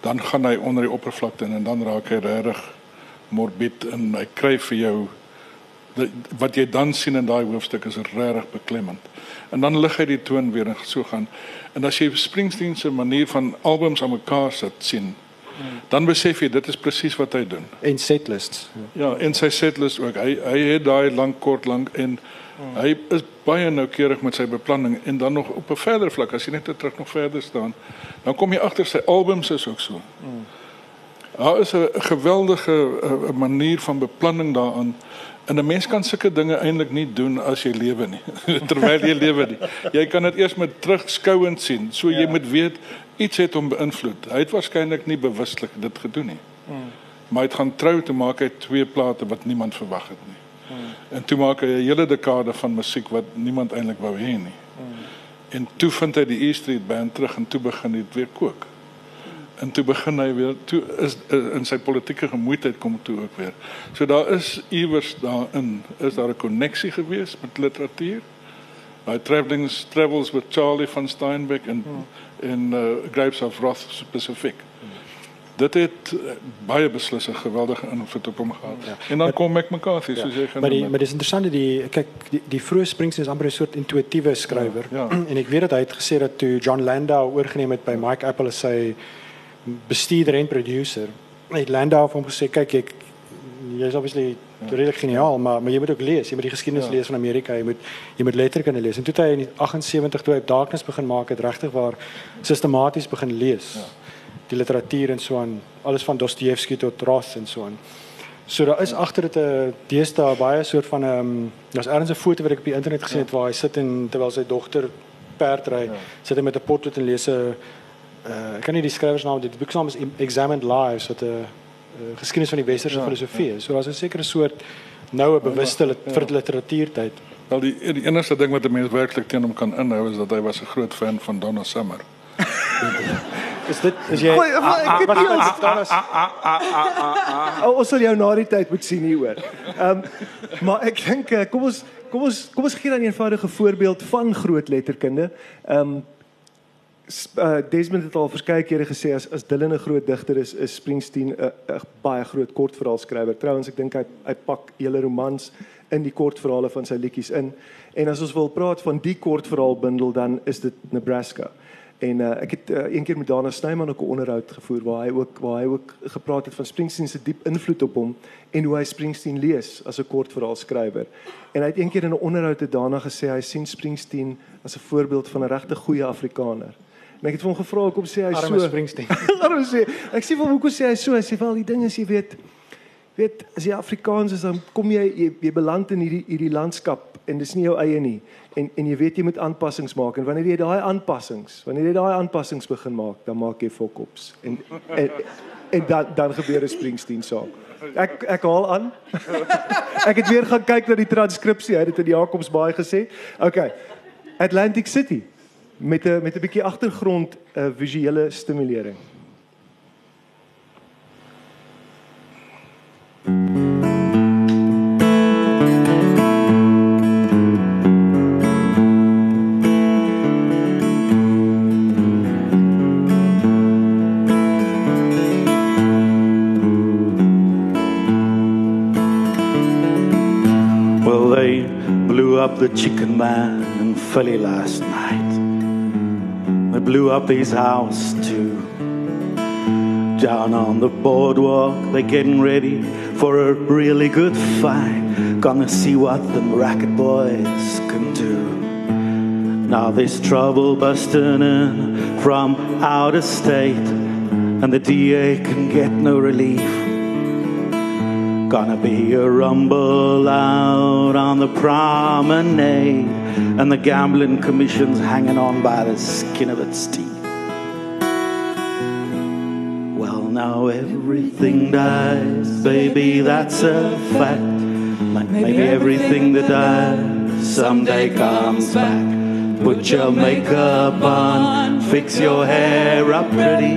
dan gaan hy onder die oppervlakte in en dan raak hy regtig morbid en hy kry vir jou wat jy dan sien in daai hoofstuk is regtig beklemmend. En dan lig hy die toon weer en so gaan. En as jy Springsteen se manier van albums aan mekaar sit sien, dan besef jy dit is presies wat hy doen. En setlists. Ja, en sy setlist ook. Hy hy het daai lank kort lank en hy is baie noukeurig met sy beplanning en dan nog op 'n verder vlak as jy net terug nog verder staan, dan kom jy agter sy albums is ook so. Daar is 'n geweldige uh, manier van beplanning daaraan. En 'n mens kan sulke dinge eintlik nie doen as jy lewe nie. [LAUGHS] Terwyl jy lewe nie. Jy kan dit eers met terugskouend sien. So jy moet weet iets het hom beïnvloed. Hy het waarskynlik nie bewuslik dit gedoen nie. Maar hy het gaan trou te maak hy twee plate wat niemand verwag het nie. En toe maak hy 'n hele dekade van musiek wat niemand eintlik wou hê nie. En toe vind hy die E Street Band terug en toe begin dit weer kook. en toe begin hy weer toe is uh, in sy politieke gemoeidheid kom toe ook weer. So daar is iewers daarin is daar 'n koneksie gewees met literatuur. Hy travelings travels with Charlie van Steinbeck en hmm. En uh, Grapes of Wrath spesifiek. Hmm. Dit het uh, baie beslis 'n geweldige invloed op hom gehad. Ja. En dan kom ek McCarthy ja. soos jy genoem. Maar die maar dis interessant die kyk die, die vroeë Springsteen is amper 'n soort intuïtiewe skrywer. Ja. En ek weet dat hy het gesê dat toe John Landau oorgeneem het by Mike Apple as sy bestuurder en producer. Het Landau hom gesê kyk ek jy's obviously ja. redelik geniaal, maar maar jy moet ook lees. Jy moet die geskiedenis ja. lees van Amerika. Jy moet jy moet letterkunde lees. En toe hy in 78 toe hy Darkness begin maak het regtig waar sistematies begin lees. Ja. Die literatuur en so aan, alles van Dostoevsky tot Roth en so aan. So daar is agter dit 'n deesdae baie soort van 'n um, daar's ergens 'n foto wat ek op die internet gesien het ja. waar hy sit en terwyl sy dogter perd ry, ja. sit hy met 'n potlood en lees 'n uh, ek kan nie die skrywersnaam dit boek se naam is Examined Lives wat 'n uh, geskiedenis van die westerse ja, filosofie. Ja. So daar's 'n sekere soort noue bewuste ja, ja. vir literatuurtyd. Wel die die enigste ding wat 'n mens werklik teen hom kan inhou is dat hy was 'n groot fan van Donna Summer. [LAUGHS] is dit is jy ek het nie Donna [LAUGHS] Ons sal jou na die tyd moet sien hier hoor. Ehm um, maar ek dink eh, kom ons kom ons kom ons gee dan 'n eenvoudige voorbeeld van groot letterkunde. Ehm um, uh, Desmond het al verskeie kere gesê as as Dylan 'n groot digter is, is Springsteen 'n uh, baie groot kortverhaalskrywer. Trouwens, ek dink hy hy pak hele romans in die kortverhale van sy liedjies in. En as ons wil praat van die kortverhaalbundel dan is dit Nebraska. En uh, ek het uh, een keer met Dana Snyman ook 'n onderhoud gevoer waar hy ook waar hy ook gepraat het van Springsteen se diep invloed op hom en hoe hy Springsteen lees as 'n kortverhaalskrywer. En hy het een keer in 'n onderhoud met Dana gesê hy sien Springsteen as 'n voorbeeld van 'n regte goeie Afrikaner. En ek het hom gevra hoekom sê hy Arme so Springsteen. [LAUGHS] Arme sê. Ek sê vir hoekom sê hy so? Hy sê wel die ding is jy weet weet as jy Afrikaans is dan kom jy jy, jy beland in hierdie hierdie landskap en dis nie jou eie nie. En en jy weet jy moet aanpassings maak en wanneer jy daai aanpassings, wanneer jy daai aanpassings begin maak, dan maak jy fokkops. En, en en dan dan gebeur 'n Springsteen saak. Ek ek haal aan. [LAUGHS] ek het weer gaan kyk na die transkripsie. Hy het dit in Jakobsbaai gesê. OK. Atlantic City met 'n met 'n bietjie agtergrond 'n uh, visuele stimulering. Well, they blew up the chicken man in Philly last night. Blew up his house too. Down on the boardwalk, they're getting ready for a really good fight. Gonna see what the racket boys can do. Now there's trouble busting in from out of state, and the DA can get no relief. Gonna be a rumble out on the promenade and the gambling commission's hanging on by the skin of its teeth. Well, now everything dies, baby, that's a fact. Like Maybe everything that dies someday comes back. Put your makeup on, fix your hair up pretty,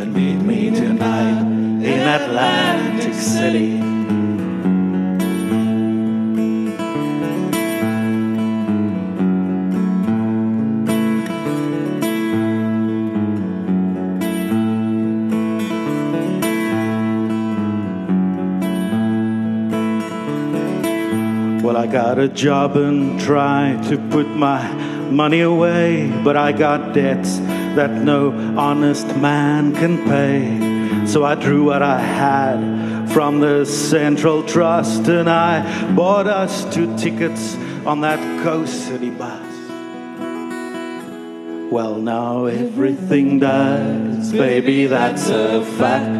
and meet me tonight in Atlantic City. I got a job and try to put my money away, but I got debts that no honest man can pay. So I drew what I had from the Central Trust and I bought us two tickets on that Coast City bus. Well, now everything dies, baby, that's a fact.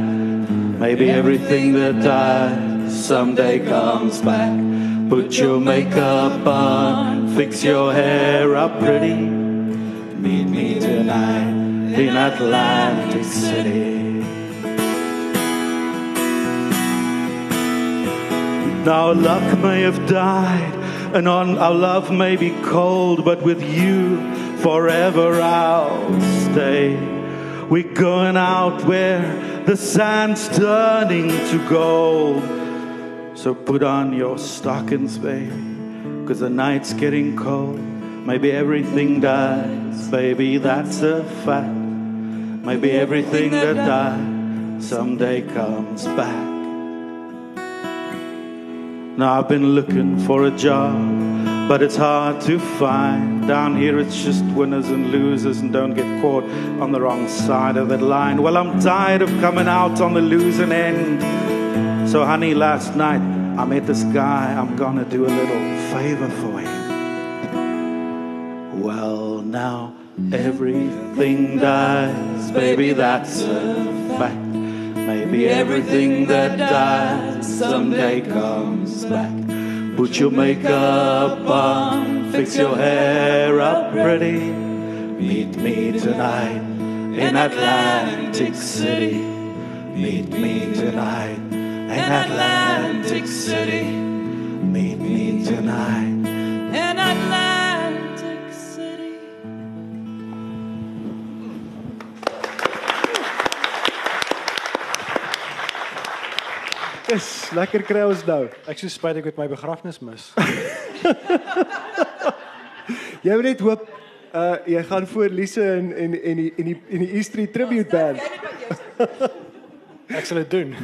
Maybe everything that dies someday comes back. Put your makeup on, fix your hair up pretty. Meet me tonight in Atlantic City. Now luck may have died, and on our love may be cold, but with you forever I'll stay. We're going out where the sand's turning to gold. So put on your stockings, babe, cause the night's getting cold. Maybe everything dies, baby, that's a fact. Maybe everything that died someday comes back. Now I've been looking for a job, but it's hard to find. Down here it's just winners and losers, and don't get caught on the wrong side of that line. Well, I'm tired of coming out on the losing end. So, honey, last night I met this guy. I'm gonna do a little favor for him. Well, now everything dies, baby, that's a fact. Maybe everything that dies someday comes back. Put your makeup on, fix your hair up pretty. Meet me tonight in Atlantic City. Meet me tonight in Atlantic City. Meet me tonight. In Atlantic City. Dis lekker kry ons nou. Ek so spyt ek het my begrafnis mis. [LAUGHS] Jy moet net hoop uh jy gaan voor Lise en en en die en die en die East Street Tribute Band. [LAUGHS] Ek sal dit doen.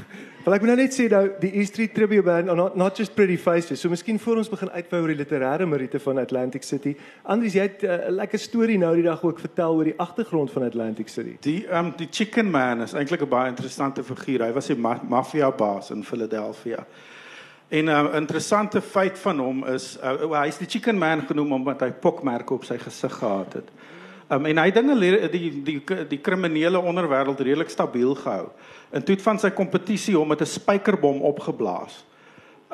Wel ek moet nou net sê nou die East Street Tribute Band are not, not just pretty faces. So miskien voor ons begin uitbou oor die literêre meriete van Atlantic City. Andries, jy het uh, 'n lekker storie nou die dag ook vertel oor die agtergrond van Atlantic City. Die um die Chicken Man is eintlik 'n baie interessante figuur. Hy was 'n ma maffia baas in Philadelphia. En 'n uh, interessante feit van hom is uh, hy is die Chicken Man genoem omdat hy pokmerke op sy gesig gehad het. Um en hy dinge die die die, die kriminele onderwêreld redelik stabiel gehou. En toe het van sy kompetisie hom met 'n spykerbom opgeblaas.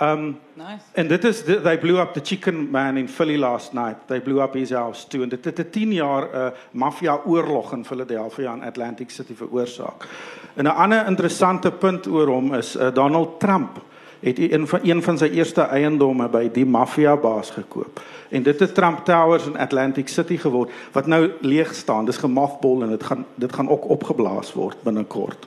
Um Nice. And dit is they blew up the chicken man in Philly last night. They blew up his house too. En dit het 'n 10 jaar 'n uh, maffia oorlog in Philadelphia en Atlantic City veroorsaak. En 'n ander interessante punt oor hom is uh, Donald Trump het een van een van sy eerste eiendomme by die maffia baas gekoop. En dit het Trump Towers in Atlantic City geword wat nou leeg staan. Dis gemothball en dit gaan dit gaan ook opgeblaas word binnekort.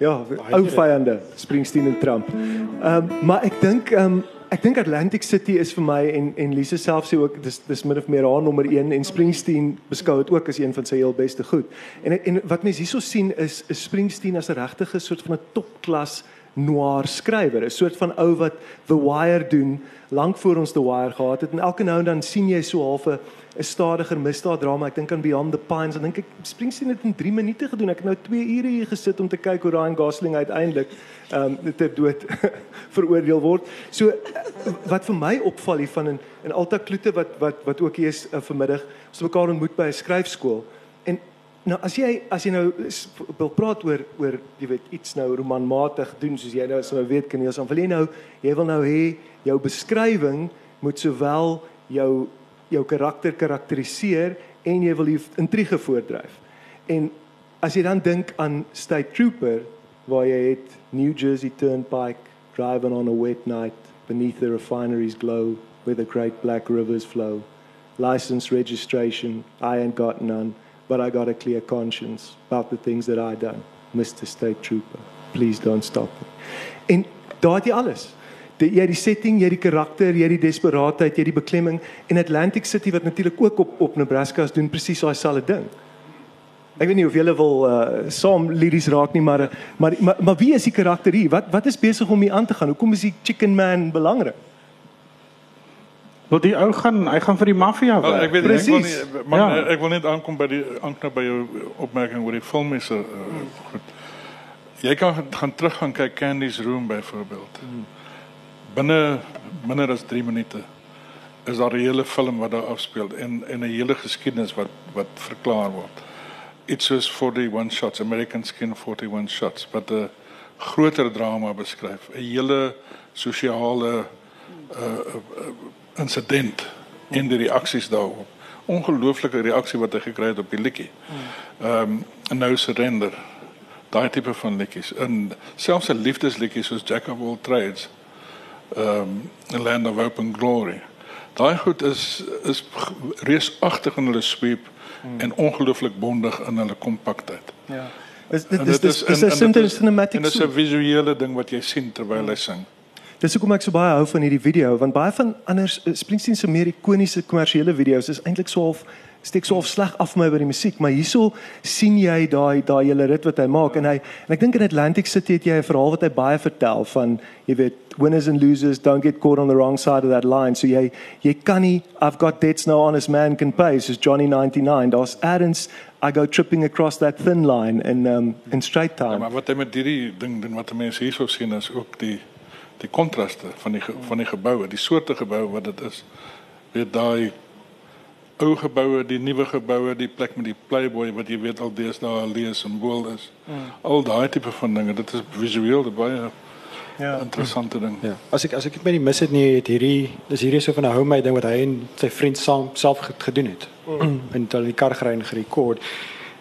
Ja, ou vyande, Springsteen en Trump. Ehm um, maar ek dink ehm um, ek dink Atlantic City is vir my en en Lise self sê ook dis dis min of meer haar nommer 1 en Springsteen beskou dit ook as een van sy heel beste goed. En en wat mense hierso sien is is Springsteen as 'n regtige soort van 'n topklas noir skrywer, 'n soort van ou wat The Wire doen lank voor ons The Wire gehad het en elke nou en dan sien jy so half 'n stadiger misdaaddrama. Ek dink aan Beyond the Pines. Ek dink ek Springsteen het in 3 minute gedoen. Ek het nou 2 ure hier gesit om te kyk hoe Ryan Gosling uiteindelik ehm um, ter dood [LAUGHS] veroordeel word. So wat vir my opval hier van in in Alta Kloete wat wat wat ook hier is uh, vanmiddag, ons het mekaar ontmoet by 'n skryfskool. Nou as jy as jy nou wil praat oor oor jy weet iets nou romanmatig doen soos jy nou sou weet kan jy dan wil jy nou jy wil nou hê jou beskrywing moet sowel jou jou karakter karakteriseer en jy wil die intrige voordryf. En as jy dan dink aan State Trooper waar jy het New Jersey Turnpike driving on a wet night beneath the refinery's glow where the great black rivers flow license registration I ain't got none but I got a clear conscience about the things that I done Mr State Trooper please don't stop me. En daar het jy alles. Die, jy het die setting, jy het die karakter, jy het die desperaatheid, jy het die beklemming en Atlantic City wat natuurlik ook op op Nebraska is doen presies daai selfde ding. Ek weet nie of julle wil uh saam liries raak nie, maar maar maar, maar wie is die karakter hier? Wat wat is besig om hier aan te gaan? Hoekom is die Chicken Man belangrik? Wel die ou gaan hy gaan vir die maffia Wel, werk. ek weet nie, ek wil nie maar Ja. ek wil net aankom by die aanknop by jou opmerking oor die film is uh, goed. Jy kan gaan- terug gaan kyk Candy's Room byvoorbeeld. Binne minder as 3 minute is daar 'n hele film wat daar afspeel en en 'n hele geskiedenis wat wat verklaar word. Iets soos 41 shots, American Skin 41 shots wat 'n groter drama beskryf, 'n hele sosiale insident en die reaksies daarop. Ongelooflike reaksie wat hy gekry het op die liedjie. Ehm um, en nou surrender. Daai tipe van liedjies. En selfs 'n liefdesliedjie soos Jack of All Trades. Ehm um, Land of Open Glory. Daai goed is is reusagtig in hulle sweep en ongelooflik bondig in hulle kompaktheid. Ja. Is dit En is dit dis is 'n cinematic En dit is. 'n visuele ding wat jy sien terwyl hy sing. Dis hoekom ek so baie hou van hierdie video want baie van anders eh, Springsteen se meer ikoniese kommersiële video's is eintlik so half steek so half sleg af my by die musiek, maar hierso sien jy daai daai hele rit wat hy maak en hy en ek dink in Atlantic City het jy 'n verhaal wat hy baie vertel van jy weet winners and losers don't get caught on the wrong side of that line. So jy jy kan nie I've got debts no honest man can pay soos Johnny 99. Daar's ergens I go tripping across that thin line in um in straight Ja, time. maar wat hy met hierdie ding doen wat mense hierso sien is ook die die kontraste van die van die geboue, die soorte geboue wat dit is. Weet daai ou geboue, die nuwe geboue, die plek met die Playboy wat jy weet al deesdae 'n lees simbool is. Al daai tipe van dinge, dit is visueel baie ja. interessante ding. Ja. As ek as ek by die mis het nie, het hierdie dis hierdie so van 'n homemade ding wat hy en sy vriend saam self ge- gedoen het. Mm. [CLEARS THROAT] en hulle die kar gery en gerekord.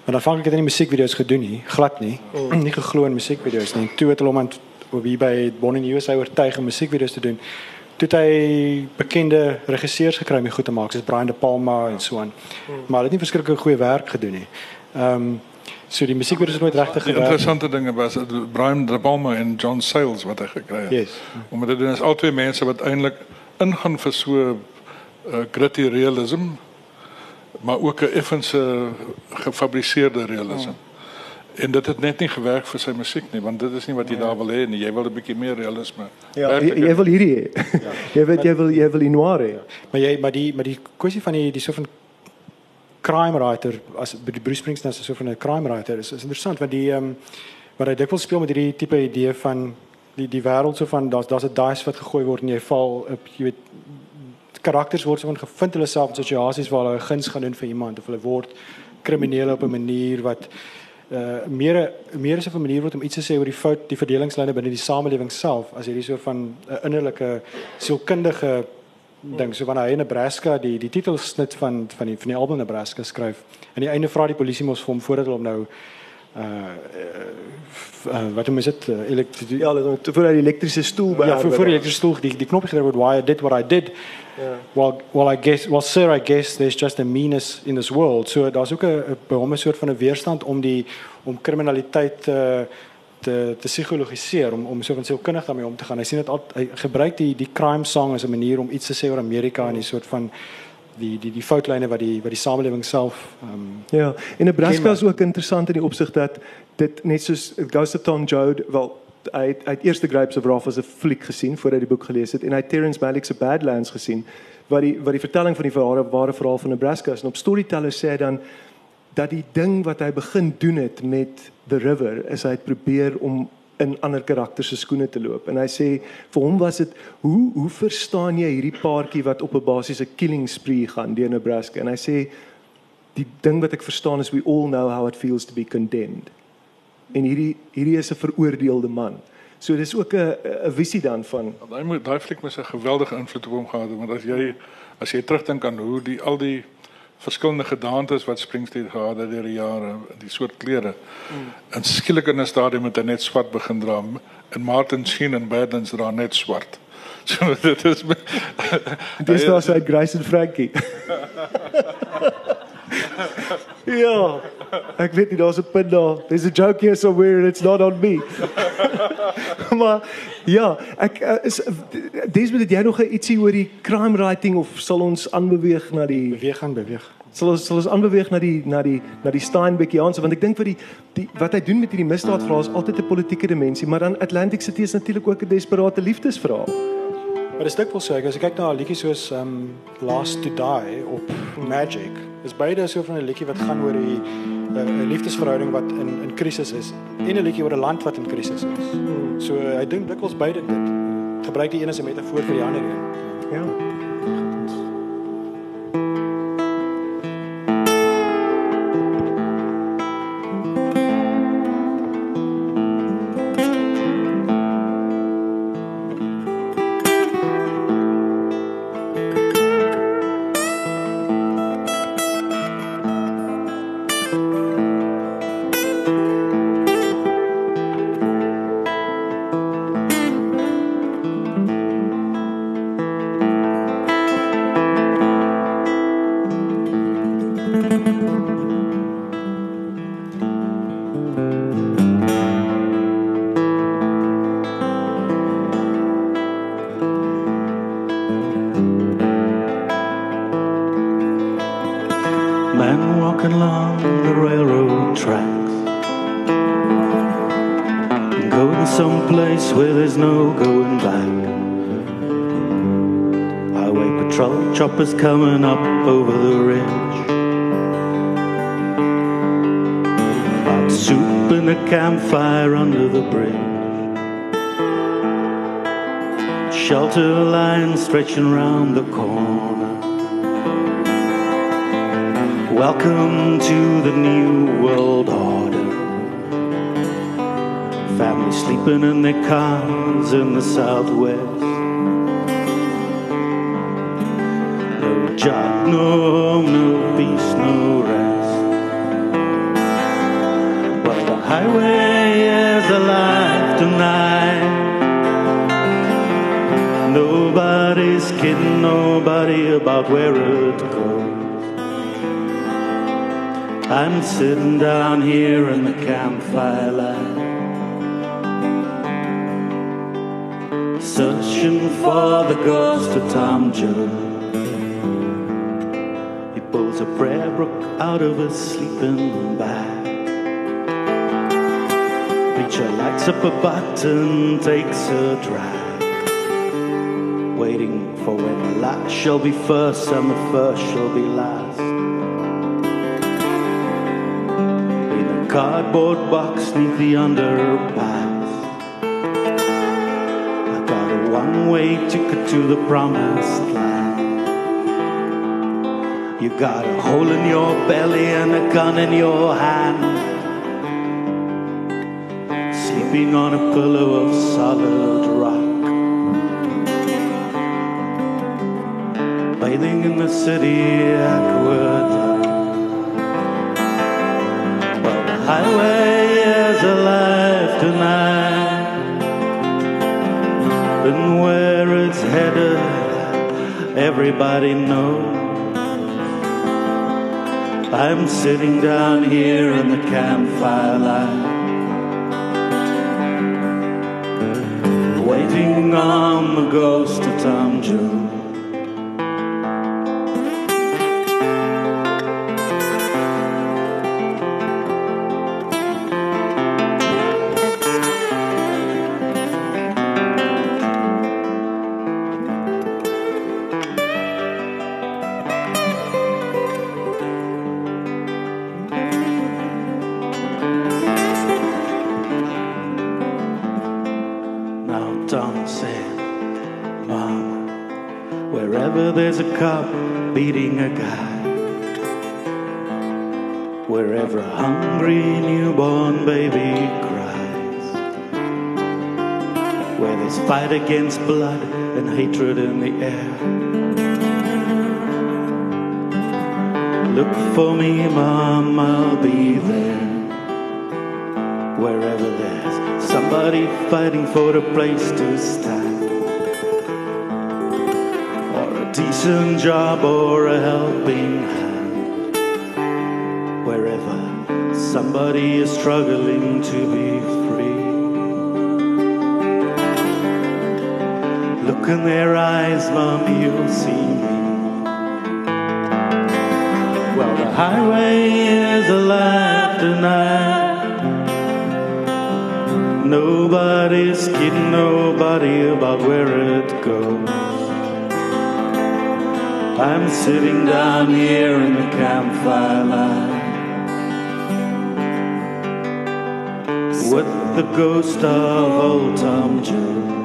Maar dan vang ek dit in die musiekvideo's gedoen nie, glad nie. Mm. [CLEARS THROAT] nie geglo in musiekvideo's nie. Toe het hulle hom aan op hier by Bonn in die USA oortuig om musiekvideo's te doen. Toe het hy bekende regisseurs gekry om dit goed te maak, soos Brian De Palma en so aan. Mm. Maar hulle het nie verskriklik goeie werk gedoen nie. Ehm um, so die musiekvideo's het nooit regtig Die gewerk. interessante dinge was Brian De Palma en John Sayles wat hy gekry het. Yes. Omdat dit is al twee mense wat eintlik ingaan vir so uh, gritty realism maar ook 'n effense gefabriseerde realisme. En dit het net nie gewerk vir sy musiek nie, want dit is nie wat jy daar wil hê nie. Jy wil 'n bietjie meer realisme. Ja, jy, jy wil hierdie hê. [LAUGHS] jy weet jy wil jy wil die noir hê. Maar jy maar die maar die kwessie van die die so van crime writer as die Bruce Springsteen as so van 'n crime writer is is interessant want die ehm um, wat hy dikwels speel met hierdie tipe idee van die die wêreld so van daar's daar's 'n dice wat gegooi word en jy val op jy weet karakters word so van gevind hulle self in situasies waar hulle 'n guns gaan doen vir iemand of hulle word kriminele op 'n manier wat uh meer meer is 'n manier word om iets te sê oor die fout die verdelingslyne binne die samelewing self as hierdie so van 'n innerlike sielkundige ding so wanneer hy in Nebraska die die titelsnit van van die van die album Nebraska skryf. Aan die einde vra die polisie mos vir hom voordat hulle hom nou uh, uh, uh wat is dit uh, elektri Ja, voor die elektriese stoel by ja voor voor die elektrische stoel die die knop gedruk word why I did what I did Ja. well well I guess well sir I guess there's just a meanness in this world so daar's ook 'n 'n- by hom 'n soort van 'n weerstand om die om kriminaliteit te te te psigologiseer om om so van sielkundig daarmee om te gaan hy sien dit al hy gebruik die die crime song as 'n manier om iets te sê oor Amerika en die soort van die die die foutlyne wat die wat die samelewing self um, Ja, en Nebraska Kenmerk. is ook interessant in die opsig dat dit net soos Ghost of Tom Joad, wel hy het, hy het eerste Grapes of Wrath as 'n fliek gesien voordat hy die boek gelees het en hy het Terrence Malick se Badlands gesien wat die wat die vertelling van die ware ware verhaal van Nebraska is. En op Storyteller sê hy dan dat die ding wat hy begin doen het met The River is hy het probeer om in ander karakters se skoene te loop. En hy sê vir hom was dit hoe hoe verstaan jy hierdie paartjie wat op 'n basiese killing spree gaan deur Nebraska? En hy sê die ding wat ek verstaan is we all know how it feels to be condemned. En hierdie hierdie is 'n veroordeelde man. So dis ook 'n 'n visie dan van Daai moet daai fliek moet 'n geweldige invloed op hom gehad het want as jy as jy terugdink aan hoe die al die verskillende gedaantes wat Springsteen gehad het deur die jare, die soort klere. Mm. En skielik in 'n stadium het hy net swart begin dra en Martin Sheen en Badlands dra net swart. [LAUGHS] So dit is dis daar sy Grace en Frankie. [LAUGHS] [LAUGHS] ja. Ek weet nie daar's 'n punt daar. There's a joke here somewhere and it's not on me. [LAUGHS] maar ja, ek uh, is dis moet jy nog ietsie oor die crime writing of sal ons aanbeweeg na die beweeg aan beweeg sal ons sal ons aanbeweeg na die na die na die Steinbeckiaanse want ek dink vir die die wat hy doen met hierdie misdaadverhaal is altyd 'n politieke dimensie maar dan Atlantic City is natuurlik ook 'n desperate liefdesverhaal. Maar dis dikwels so, ek as ek kyk na 'n liedjie soos um Last to Die op Magic, is beide so van 'n liedjie wat gaan oor die 'n liefdesverhouding wat in in krisis is en 'n liedjie oor 'n land wat in krisis is. So hy doen dikwels beide dit. Gebruik die een as 'n metafoor vir die ander een. Ja. Someplace where there's no going back. Highway patrol choppers coming up over the ridge. Hot soup and a campfire under the bridge. Shelter lines stretching round the corner. Welcome to the new world order. Families sleeping in their cars in the southwest. No job, no home, no peace, no rest. But the highway is alive tonight. Nobody's kidding nobody about where it goes. I'm sitting down here in the campfire light. For the ghost of Tom Jones. He pulls a prayer book out of his sleeping bag. Preacher lights up a button, takes a drag. Waiting for when the last shall be first and the first shall be last. In a cardboard box neath the underpass. A one-way ticket to the promised land. You got a hole in your belly and a gun in your hand. Sleeping on a pillow of solid rock. Bathing in the city aqueduct. Well, the highway is alive tonight. Everybody knows. I'm sitting down here in the campfire light. Waiting on the ghost of Tom Jones. There's a cop beating a guy, wherever a hungry newborn baby cries, where there's fight against blood and hatred in the air. Look for me, Mom, I'll be there. Wherever there's somebody fighting for a place to stand, decent job or a helping hand, wherever somebody is struggling to be free. Look in their eyes, Mom, you'll see me. Well, the highway is a alive tonight. Nobody's kidding nobody about where it goes. I'm sitting down here in the campfire light with the ghost of old Tom Jones.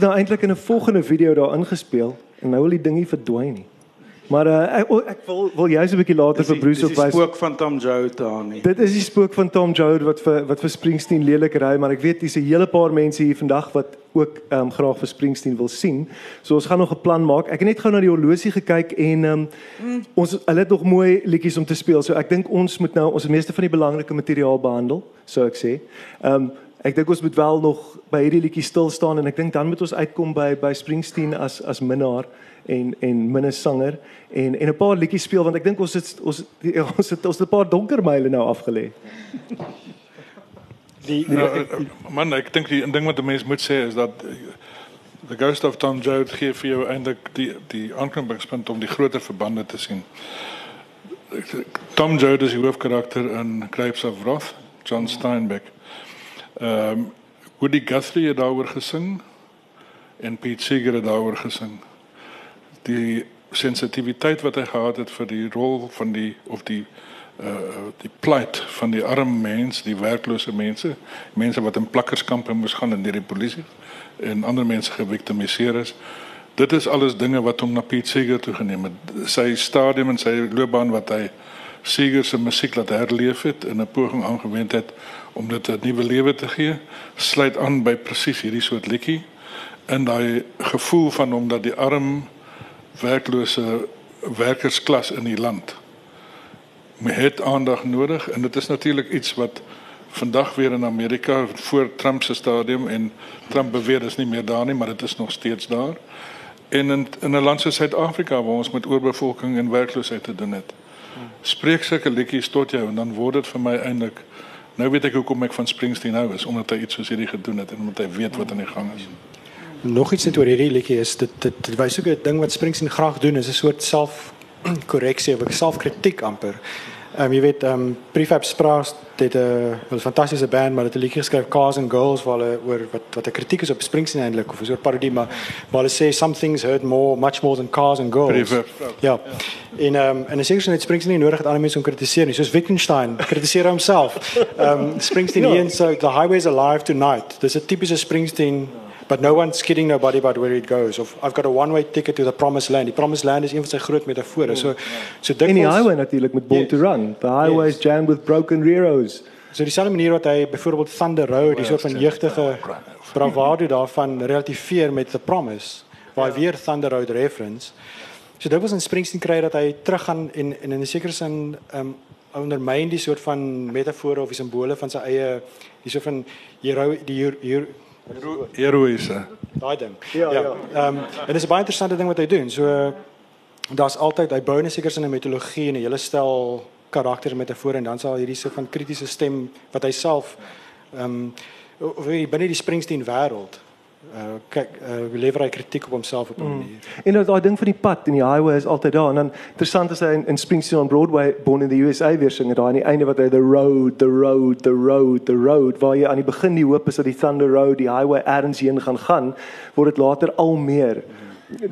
Het nou eintlik in 'n volgende video daar ingespeel en nou wil die ding nie verdwyn nie. Maar uh, ek ek wil wil so 'n bietjie later vir Bruce Dis die spook van Tom Joad daar nie. Dit is die spook van Tom Joad wat vir wat vir Springsteen lelik ry, maar ek weet dis 'n hele paar mense hier vandag wat ook ehm um, graag vir Springsteen wil sien. So ons gaan nog 'n plan maak. Ek het net gou na die horlosie gekyk en ehm um, ons hulle het nog mooi liedjies om te speel. So ek dink ons moet nou ons meeste van die belangrike materiaal behandel, sou ek sê. Ehm um, ek dink ons moet wel nog by hierdie liedjie stil staan en ek dink dan moet ons uitkom by by Springsteen as as minnaar en en minne sanger en en 'n paar liedjies speel want ek dink ons het ons die, [LAUGHS] ons het ons het 'n paar donker myle nou afgelê. Die Nou, eh, man, ek dink die ding wat 'n mens moet sê is dat The Ghost of Tom Joad gee vir jou eintlik die die aanknopingspunt om die groter verbande te sien. Tom Joad is die hoofkarakter in Grapes of Wrath, John Steinbeck. Ehm um, Woody Guthrie het daaroor gesing en Pete Seeger het daaroor gesing. Die sensitiwiteit wat hy gehad het vir die rol van die of die uh die plight van die arm mens, die werklose mense, mense wat in plakkerskampe moes gaan en deur die polisie en ander mense geviktimiseer is. Dit is alles dinge wat hom na Pete Seeger toe geneem het. Sy stadium en sy loopbaan wat hy Seeger se musiek laat herleef het in 'n poging aangewend het om dit 'n nuwe lewe te gee, sluit aan by presies hierdie soort liedjie in daai gevoel van hom dat die arm werklose werkersklas in die land het aandag nodig en dit is natuurlik iets wat vandag weer in Amerika voor Trump se stadium en Trump beweer is nie meer daar nie, maar dit is nog steeds daar. En in in 'n land soos Suid-Afrika waar ons met oorbevolking en werkloosheid te doen het. Spreek sulke liedjies tot jou en dan word dit vir my eintlik nou weet ek hoekom ek van Springsteen hou is omdat hy iets soos hierdie gedoen het en omdat hy weet wat aan die gang is. nog iets net oor hierdie liedjie is dit dit, dit wys ook 'n ding wat Springsteen graag doen is 'n soort self korreksie of selfkritiek amper. Ehm um, jy weet ehm um, Prefab Spraas het 'n 'n fantastiese band maar het 'n liedjie geskryf Cars and Girls waar oor wat wat 'n kritiek is op Springsteen eintlik of 'n soort parodie maar waar hulle sê some things hurt more much more than cars and girls. Prefab. Ja. En ehm um, en 'n sekere net Springsteen nie nodig het ander mense om kritiseer nie soos Wittgenstein kritiseer homself. Ehm um, Springsteen hier en so the highways alive tonight. Dis 'n tipiese Springsteen but no one's kidding nobody about where it goes of I've got a one way ticket to the promised land. Die promised land is een van sy groot metafore. So so En die dikwels- highway natuurlik met Born Yes. to Run. The highway is jammed with broken railroads. So dieselfde manier wat hy byvoorbeeld Thunder Road, die soort van jeugdige bravado daarvan relativeer met The Promise, waar hy weer Thunder Road reference. So dit was in Springsteen kry dat hy teruggaan en en in 'n sekere sin um ondermyn die soort van metafore of die simbole van sy eie die soort van hero die hier hier Heroïse. daai ding. Ja, ja. Ehm en dis 'n baie interessante ding wat hy doen. So daar's altyd hy bou in 'n sekere sin 'n mitologie en 'n hele stel karakters metafore en dan sal hierdie so van kritiese stem wat hy self ehm um, binne die Springsteen wêreld uh kyk uh lewer hy kritiek op homself op 'n manier. En nou daai ding van die pad en die highway is altyd daar en dan interessant is hy in, in Springsteen on Broadway Born in the USA weer sing en daai aan die einde wat hy the road the road the road the road waar jy aan die begin die hoop is dat die Thunder Road die highway ergens heen gaan gaan word dit later al meer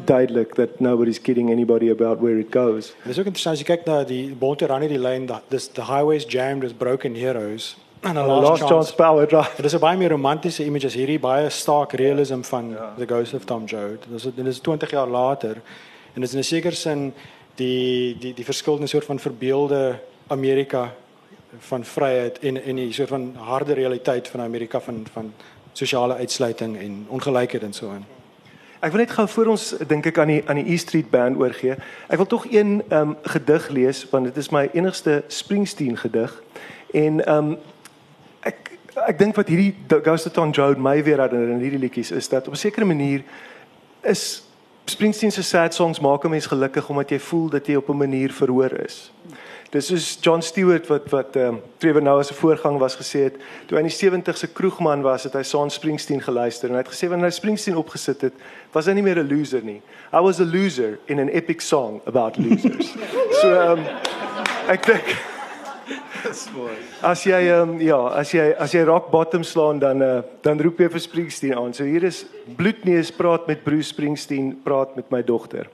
duidelik that nobody's kidding anybody about where it goes. Dis ook interessant as jy kyk na die Bonte Run die lyn dat dis the highways jammed with broken heroes a The last, last chance power drive. Dit is 'n baie meer romantiese image as hierdie baie stark realism van ja. The Ghost of Tom Joad. Dis dit is 20 jaar later en dit is in 'n sekere sin die die die verskillende soort van verbeelde Amerika van vryheid en en die soort van harde realiteit van Amerika van van sosiale uitsluiting en ongelykheid en so aan. Ek wil net gou voor ons dink ek aan die aan die E Street Band oorgee. Ek wil tog een um, gedig lees want dit is my enigste Springsteen gedig. En ehm um, ek dink wat hierdie Ghost Tom Joad my weer herinner in hierdie liedjies is dat op 'n sekere manier is Springsteen se sad songs maak 'n mens gelukkig omdat jy voel dat jy op 'n manier verhoor is. Dis soos John Stewart wat wat ehm um, Trevor Noah se voorgang was gesê het, toe hy in die 70 se kroegman was, het hy saam Springsteen geluister en hy het gesê wanneer hy Springsteen opgesit het, was hy nie meer 'n loser nie. I was a loser in an epic song about losers. so ehm um, ek dink As jy um, ja, as jy as jy rock bottom slaan dan uh, dan roep jy vir Springsteen aan. So hier is Bloedneus praat met Bruce Springsteen, praat met my dogter.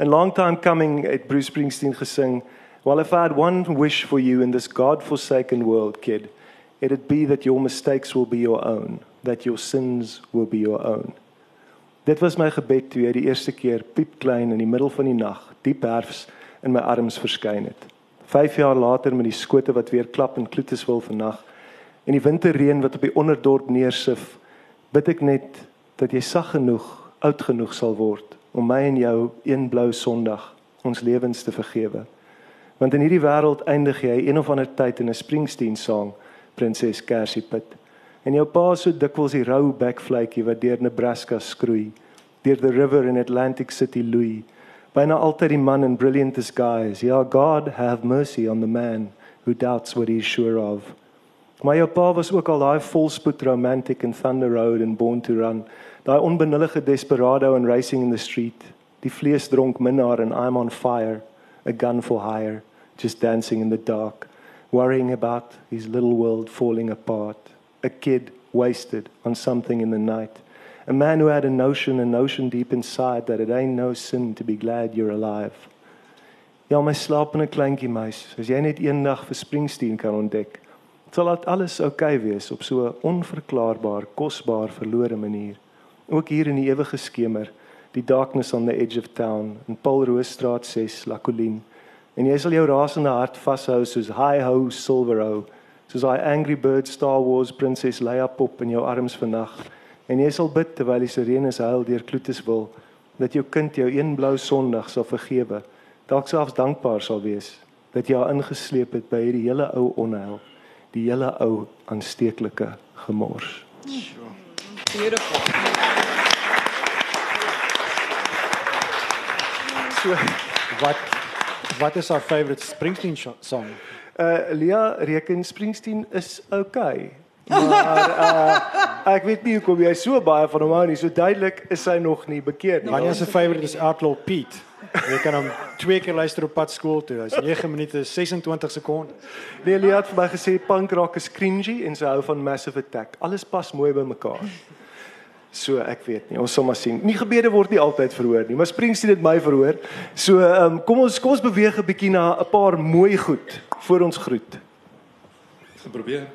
A long time coming het Bruce Springsteen gesing, "Well if I had one wish for you in this god-forsaken world, kid, it'd be that your mistakes will be your own, that your sins will be your own." Dit was my gebed toe hy die eerste keer piepklein in die middel van die nag, diep herfs in my arms verskyn het. 5 jaar later met die skote wat weer klap in Kloetiswil vannag en die winterreën wat op die onderdorp neersif, bid ek net dat jy sag genoeg, oud genoeg sal word om my en jou een blou Sondag ons lewens te vergewe. Want in hierdie wêreld eindig jy een of ander tyd in 'n Springsteen sang, Prinses Kersiepit. En jou pa so dikwels die rou bekvletjie wat deur Nebraska skroei, deur the river in Atlantic City loei. Byna altyd die man in brilliant disguise. Ja, God have mercy on the man who doubts what he's sure of. Maar jou pa was ook al daai volspoed romantic in Thunder Road en Born to Run. Daai onbenullige desperado in Racing in the Street. Die vleesdronk minnaar in I'm on fire, a gun for hire, just dancing in the dark, worrying about his little world falling apart. A kid wasted on something in the night. A man who had a notion, a notion deep inside that it ain't no sin to be glad you're alive. Ja, my slapende kleintjie meis, as jy net eendag vir Springsteen kan ontdek, sal dit alles oukei okay wees op so 'n onverklaarbaar, kosbaar verlore manier. Ook hier in die ewige skemer, die darkness on the edge of town, in Paul Roosstraat 6, La Colline. En jy sal jou rasende hart vashou soos hi ho silverou, soos daai Angry Bird Star Wars prinses Leia pop in jou arms vannag. En jy sal bid terwyl die sirenes huil deur Kloetiswil dat jou kind jou een blou Sondag sal vergewe. Dalk selfs dankbaar sal wees dat jy haar ingesleep het by hierdie hele ou onheil die hele ou aansteeklike gemors. Beautiful. So wat wat is haar favorite Springsteen song? Uh Lia reken Springsteen is okay. Maar uh ek weet nie hoekom jy so baie van hom hou nie. So duidelik is sy nog nie bekeer nie. Wanneer se favorite is Outlaw Pete? Jy kan hom twee keer luister op pad skool toe. Hy's 9 minute 26 sekondes. Nee, Lia het vir my gesê punk rock is cringy en sy hou van Massive Attack. Alles pas mooi by mekaar. So ek weet nie, ons sal maar sien. Nie gebede word nie altyd verhoor nie, maar Springsteen het my verhoor. So ehm um, kom ons kom ons beweeg 'n bietjie na 'n paar mooi goed voor ons groet. Probeer.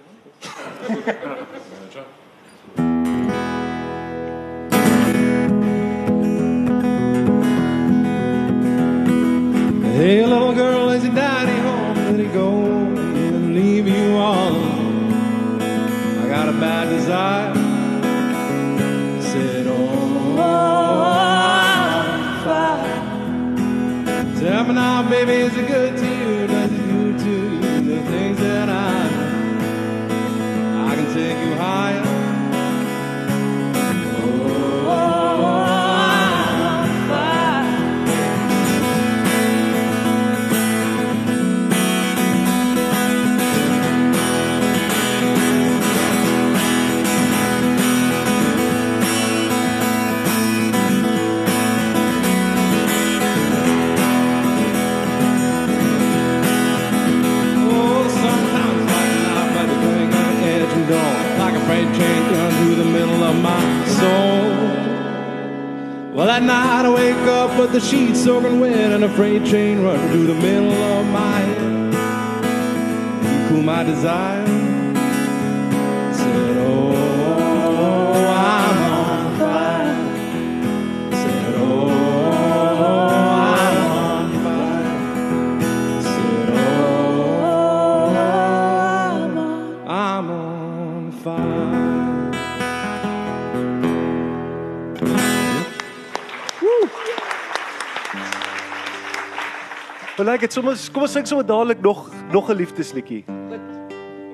Hey, little girl, is your daddy home? Did he go and leave you all alone? I got a bad desire. Said, oh, I'm fine. Tell me now, baby, is it good to soul. Well, at night I wake up with the sheets soaking wet and a freight train running through the middle of my head. You cool my desire. Said, oh, Ek het sommer kom ons sing sommer dadelik nog nog 'n liefdesliedjie.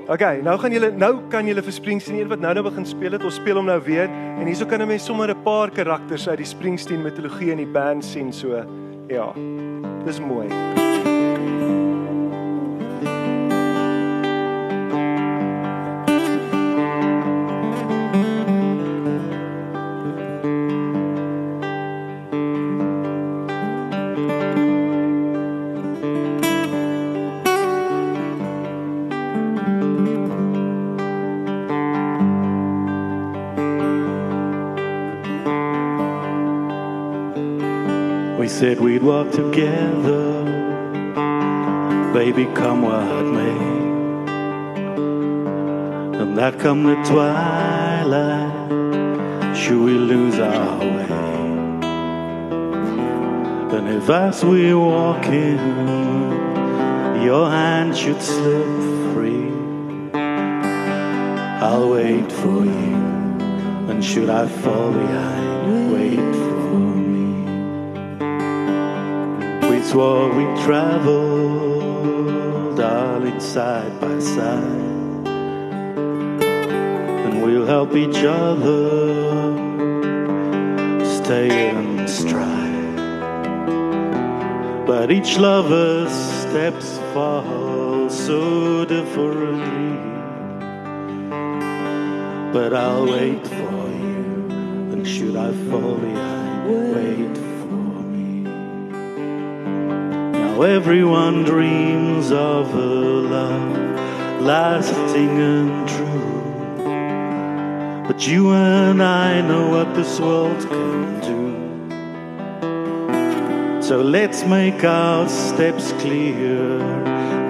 Okay, nou gaan julle nou kan julle vir Springsteen een wat nou nou begin speel het. Ons speel hom nou weer en hierso kan 'n mens sommer 'n paar karakters uit die Springsteen mitologie in die band sien so. Ja. Dis mooi. Baby, come what may. And that come the twilight, should we lose our way? And if as we're walking, your hand should slip free, I'll wait for you. And should I fall behind, wait for me. We swore we'd travel, side by side. And we'll help each other stay in stride. But each lover's steps fall so differently. But I'll wait for you, and should I fall behind, wait for me. Now everyone dreams of a love lasting and true. But you and I know what this world can do. So let's make our steps clear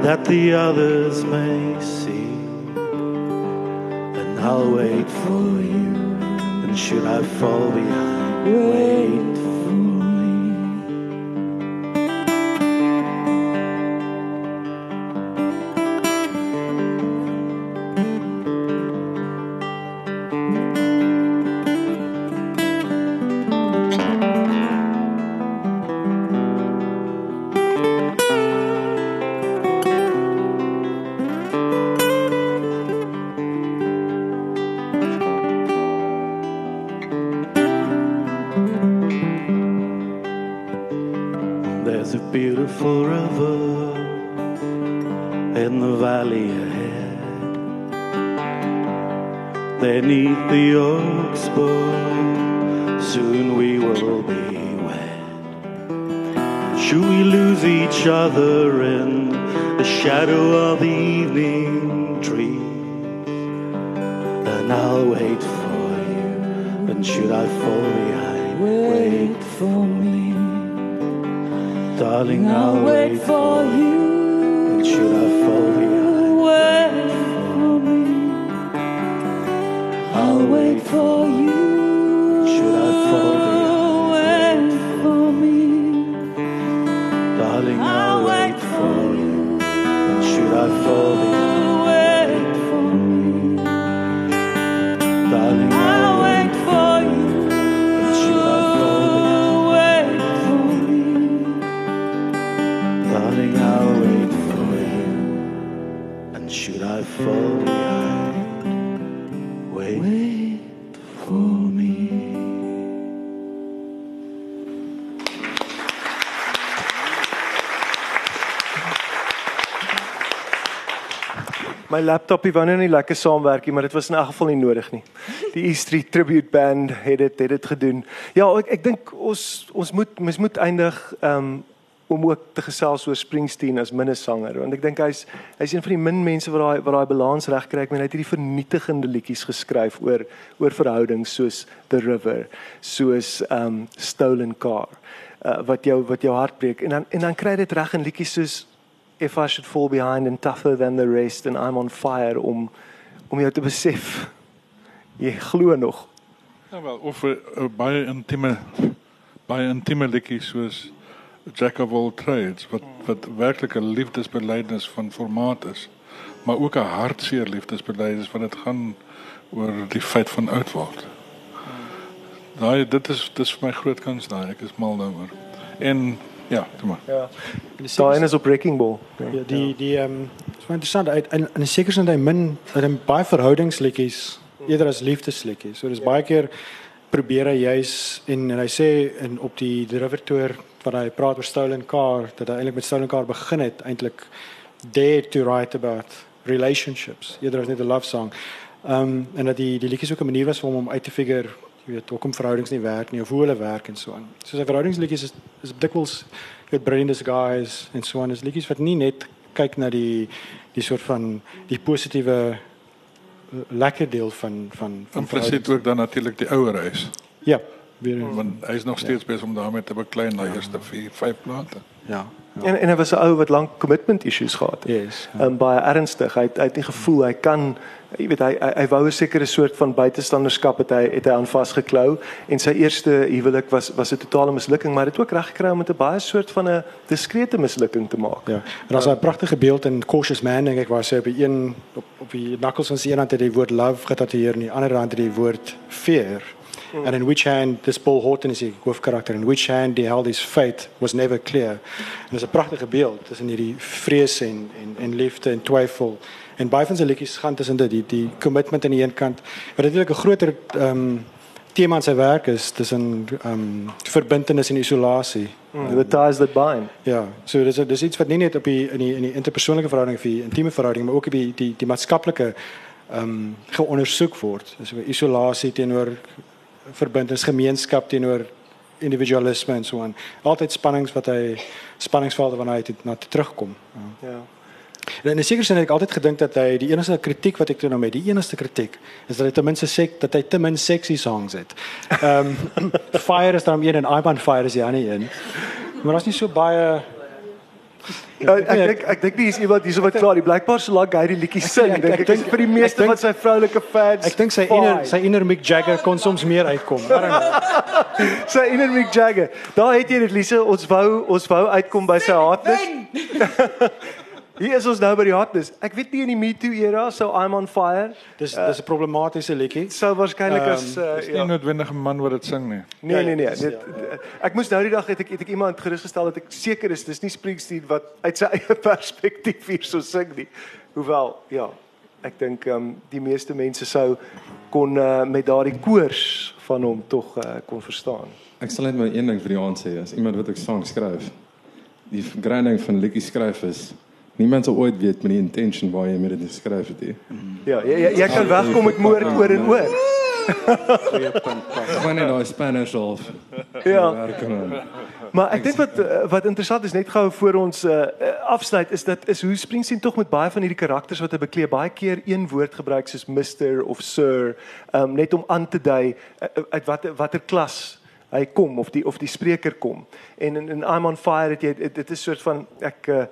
that the others may see. And I'll wait for you. And should I fall behind, wait laptopie wou nou nie lekker saamwerk nie, maar dit was in elk geval nie nodig nie. Die E Street Tribute Band het dit het dit gedoen. Ja, ek ek dink ons ons moet mens moet eindig um om ook te gesels oor Springsteen as minnesanger want ek dink hy's hy's een van die min mense wat daai wat daai balans reg kry. Ek meen hy het hierdie vernietigende liedjies geskryf oor oor verhoudings soos The River, soos um Stolen Car. Uh, wat jou wat jou hart breek en dan en dan kry dit reg in liedjies soos if I should fall behind and tougher than the rest and I'm on fire om om jou te besef jy glo nog. Ja wel, of 'n baie intieme baie intieme liedjie soos Jack of all trades wat wat werklik 'n liefdesbelydenis van formaat is, maar ook 'n hartseer liefdesbelydenis want dit gaan oor die feit van oud word. Daai dit is dis vir my groot kans daai. Ek is mal daaroor. En ja, kom maar. Ja. Die Daai een is op Breaking Ball. Ja, die die ehm um, is baie interessant. Hy in 'n sekere sin hy min hy het baie verhoudingsliedjies eerder as liefdesliedjies. So dis baie keer probeer hy juis en, en hy sê in op die die River Tour wat hy praat oor Stolen Car dat hy eintlik met Stolen Car begin het eintlik dare to write about relationships eerder as net 'n love song. Ehm um, en dat die die liedjies ook 'n manier was vir hom om uit te figure jy weet hoekom verhoudings nie werk nie of hoe hulle werk en so aan. So sy verhoudingsliedjies is is dikwels jy weet brilliant guys en so aan is liedjies wat nie net kyk na die die soort van die positiewe lekker deel van van van Implisiet ook dan natuurlik die ouer huis. Ja. Weer want hy is nog steeds besig om daarmee te beklei na eerste 4, 5 plate. ja. En en hy was 'n ou wat lank commitment issues gehad het. Yes. Ehm um, baie ernstig. Hy het, hy het nie gevoel hy kan jy weet hy hy, hy wou 'n sekere soort van buitestanderskap het hy het hy aan vasgeklou en sy eerste huwelik was was 'n totale mislukking, maar het ook reg gekry om met 'n baie soort van 'n diskrete mislukking te maak. Ja. En daar's 'n pragtige beeld in Cautious Man dink ek waar sy op die een op op die knuckles van sy een hand het die woord love getatoeëer en die ander hand het die woord fear. Mm. And in which hand this Paul Horton is die hoofkarakter in which hand he held his fate was never clear. En dis 'n pragtige beeld tussen hierdie vrees en en en liefde en twyfel. En baie van sy liedjies gaan tussen dit die die commitment aan die een kant wat natuurlik 'n groter ehm um, tema in sy werk is tussen ehm um, verbintenis en isolasie. Mm. The ties that bind. Ja, so dis dis iets wat nie net op die in die in die interpersoonlike verhouding of die intieme verhouding, maar ook op die die die maatskaplike ehm um, geondersoek word. Dis so isolasie teenoor verbintenis, gemeenskap teenoor individualisme en so aan. Altyd spannings wat hy spanningsvelde wanneer hy na toe terugkom. Ja. Ja. En in 'n sekere sin het ek altyd gedink dat hy die enigste kritiek wat ek toe nou met die enigste kritiek is dat hy ten minste sê dat hy te min sexy songs het. Ehm um, [LAUGHS] Fire is dan een en I'm on Fire is die ander een. Maar daar's nie so baie Ja, ek dink ek dink nie is iemand hierso wat klaar die blykbaar so lank hy die liedjie sing ek- dink ek ek dink- vir die meeste van sy vroulike fans. Ek dink sy inner sy inner Mick Jagger kon soms meer uitkom. [LAUGHS] Sy inner Mick Jagger. Daar het jy dit Lise, ons wou ons wou uitkom by sy hardness. [LAUGHS] Hier is ons nou by die hardness. Ek weet nie in die Me Too era sou I'm on fire Dis dis 'n problematiese liedjie. sou waarskynlik as uh, Dis nie ja. noodwendig 'n man wat dit sing nie. Nee nee nee. Dit, ek moes nou die dag het ek het ek iemand gerusgestel dat ek seker is dis nie Springsteen wat uit sy eie perspektief hier so sing nie. Hoewel ja, ek dink ehm um, die meeste mense sou kon uh, met daardie koors van hom tog uh, kon verstaan. Ek sal net maar een ding vir die aand sê, as iemand wat ek sang skryf, die grinding van liedjie skryf is niemand sal ooit weet met die intention waar jy met dit geskryf het nie. Ja, jy jy, jy kan wegkom met moord oor en oor. Wanneer daai Spanish half. Ja. Maar ek dink wat eh, wat interessant is net gou voor ons uh, afsluit is dat is hoe Springsteen tog met baie van hierdie karakters wat hy beklee baie keer een woord gebruik soos Mr of Sir, um, net om aan te dui uh, uit watter watter klas hy kom of die of die spreker kom. En in, in I'm on fire het jy dit, dit is soort van ek uh,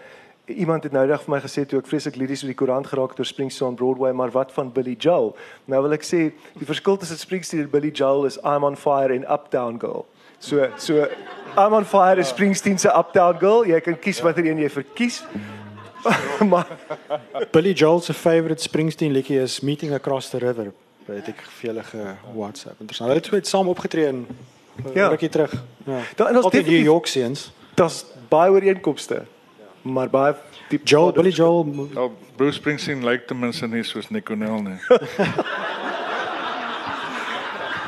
iemand het nou dag vir my gesê toe ek vreeslik liries oor die koerant geraak het oor Springsteen on Broadway, maar wat van Billy Joel? Nou wil ek sê die verskil tussen Springsteen en Billy Joel is I'm on fire en Uptown Girl. So so I'm on fire is Springsteen se Uptown Girl. Jy kan kies watter een jy verkies. [LAUGHS] maar Billy Joel se favorite Springsteen liedjie is Meeting Across the River. Weet ek vir julle ge WhatsApp. Interessant. Hulle het twee saam opgetree in Ja. rukkie terug. Ja. Daar- en ons New York scenes. daar's baie ooreenkomste. Maar baie diep Joel, Billy Joel Nou Bruce Springsteen lyk ten minste nie soos Nick O'Neill nie. [LAUGHS]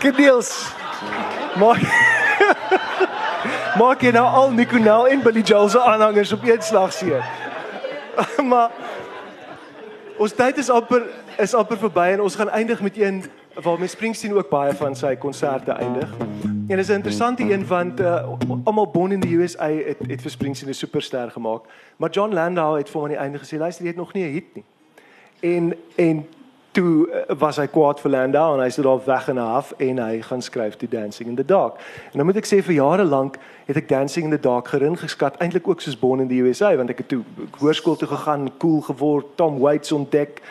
Gedeels. Maak [LAUGHS] Maak jy nou al Nico Nel en Billy Joel se aanhangers op een slag seer. [LAUGHS] maar ons tyd is amper is amper verby en ons gaan eindig met een waarmee Springsteen ook baie van sy konserte eindig. En dis 'n interessante een want uh, almal Born in the USA het het vir Springsteen 'n superster gemaak. Maar John Landau het vir hom aan die einde gesê, luister, jy het nog nie 'n hit nie. En en toe uh, was hy kwaad vir Landau en hy sit daar weg en af en hy gaan skryf toe Dancing in the Dark. En dan moet ek sê vir jare lank het ek Dancing in the Dark gerin geskat eintlik ook soos Born in the USA want ek het toe hoërskool toe gegaan, cool geword, Tom Waits ontdek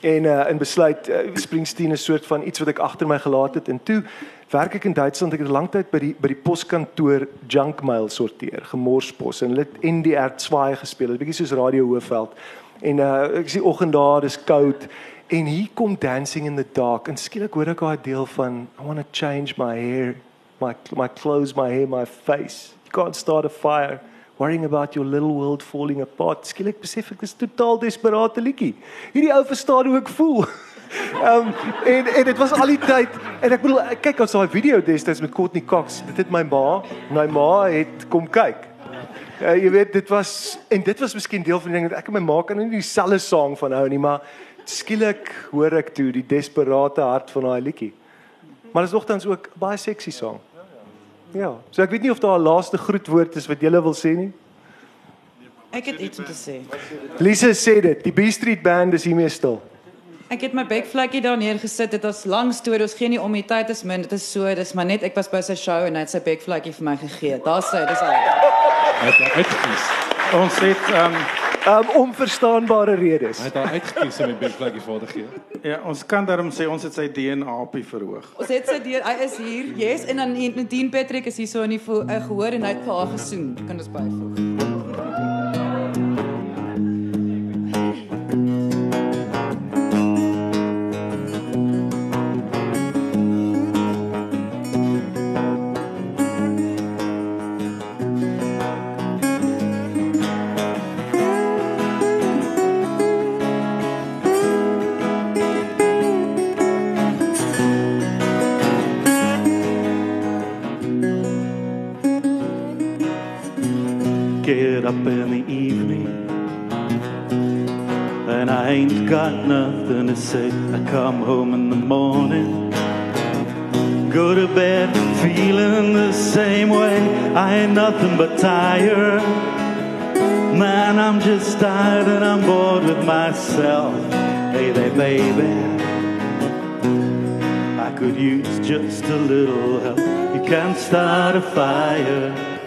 en uh, in besluit uh, Springsteen is soort van iets wat ek agter my gelaat het. En toe werk ek in Duitsland. Ek het lanktyd by die by die poskantoor junk mail sorteer gemorspos. En hulle het NDR 2 gespeel. Is bietjie soos Radio Hoofveld. En uh, ek is die oggend daar dis koud. En hier kom dancing in the dark. En skielik hoor ek daai deel van I want to change my hair my my clothes my hair my face. You can't start a fire worrying about your little world falling apart. Skielik besef ek dis totaal desperate liedjie. Hierdie ou verstaan hoe ek voel. [LAUGHS] Ehm um, en en dit was al die tyd en ek bedoel kyk ons daai video destyds met Courtney Cox. Dit het my ma, my ma het kom kyk. Ja, jy weet dit was en dit was miskien deel van die ding dat ek en my ma kan nie dieselfde sang van hou nie, maar skielik hoor ek toe die desperate hart van daai liedjie. Maar dit is nogtans ook baie sexy sang. Ja, so ek weet nie of daar 'n laaste groetwoord is wat jy wil sê nie. Ek het iets om te sê. Lisa sê dit, die B Street Band is hiermee stil. Ek het my bekvlekkie daar neergesit. Dit was lank storie. Ons gee nie om die tyd is min. Dit is so, dis maar net ek was by sy show en hy het sy bekvlekkie vir my gegee. Daar sê, dis al. Hy het haar uitgekies. Ons het um Um onverstaanbare redes. Hy het haar uitgekies om die bekvlekkie vir haar te gee. ja, ons kan daarom sê ons het sy DNA op verhoog. Ons het sy deur, hy is hier. Yes, en dan Nadine Patrick is hier so in die uh, gehoor en hy het vir haar gesoen. Kan ons byvoeg. Up in the evening and I ain't got nothing to say. I come home in the morning, go to bed feeling the same way. I ain't nothing but tired. Man, I'm just tired and I'm bored with myself. Hey there, baby. I could use just a little help. You can't start a fire.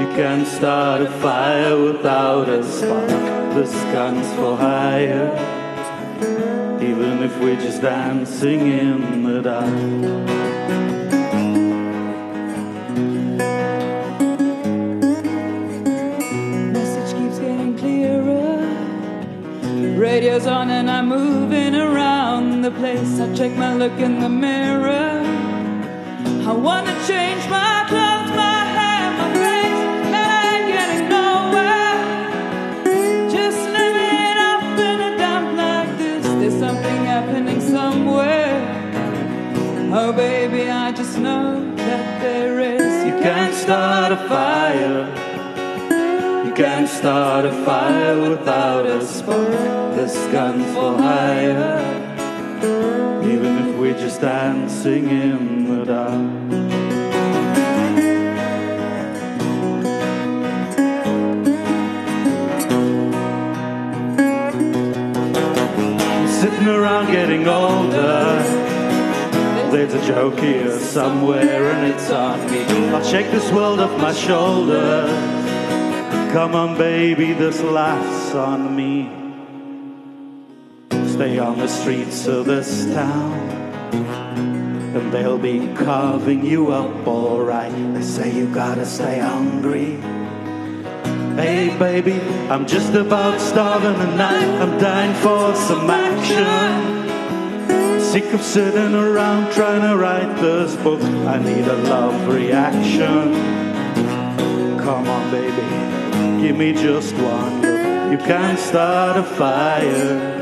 You can't start a fire without a spark. This gun's for hire. Even if we're just dancing in the dark. Message keeps getting clearer. Radio's on and I'm moving around the place. I check my look in the mirror. I wanna change my clothes, happening somewhere. Oh, baby, I just know that there is. You can't start a fire. You can't start a fire without a spark. This gun's for hire. Even if we're just dancing in the dark. Around getting older. There's a joke here somewhere and it's on me. I'll shake this world off my shoulders. Come on, baby, this laughs on me. Stay on the streets of this town, and they'll be carving you up alright. They say you gotta stay hungry. Hey, baby, I'm just about starving tonight. I'm dying for some action. Sick of sitting around trying to write this book. I need a love reaction. Come on, baby, give me just one. You can't start a fire.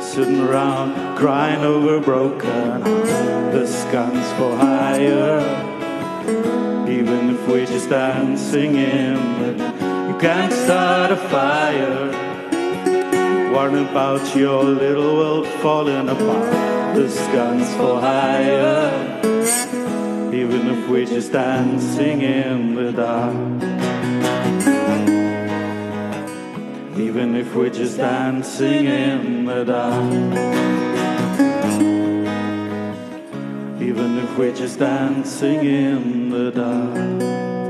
Sitting around crying over broken. This gun's for hire. Even if we're just dancing in the you can't start a fire. Worrying about your little world falling apart. This gun's for hire. Even if we're just dancing in the dark. Even if we're just dancing in the dark. Even if we're just dancing in the dark.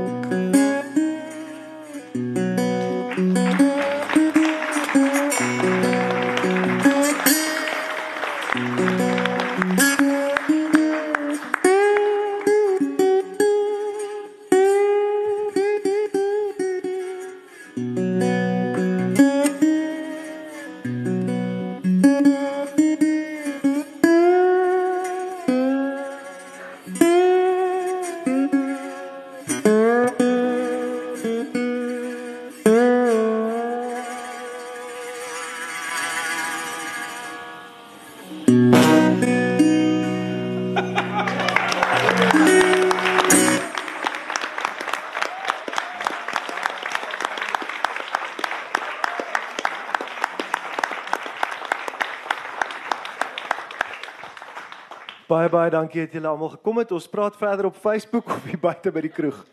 Baie dankie dat julle almal gekom het. Ons praat verder op Facebook of hier buite by die kroeg.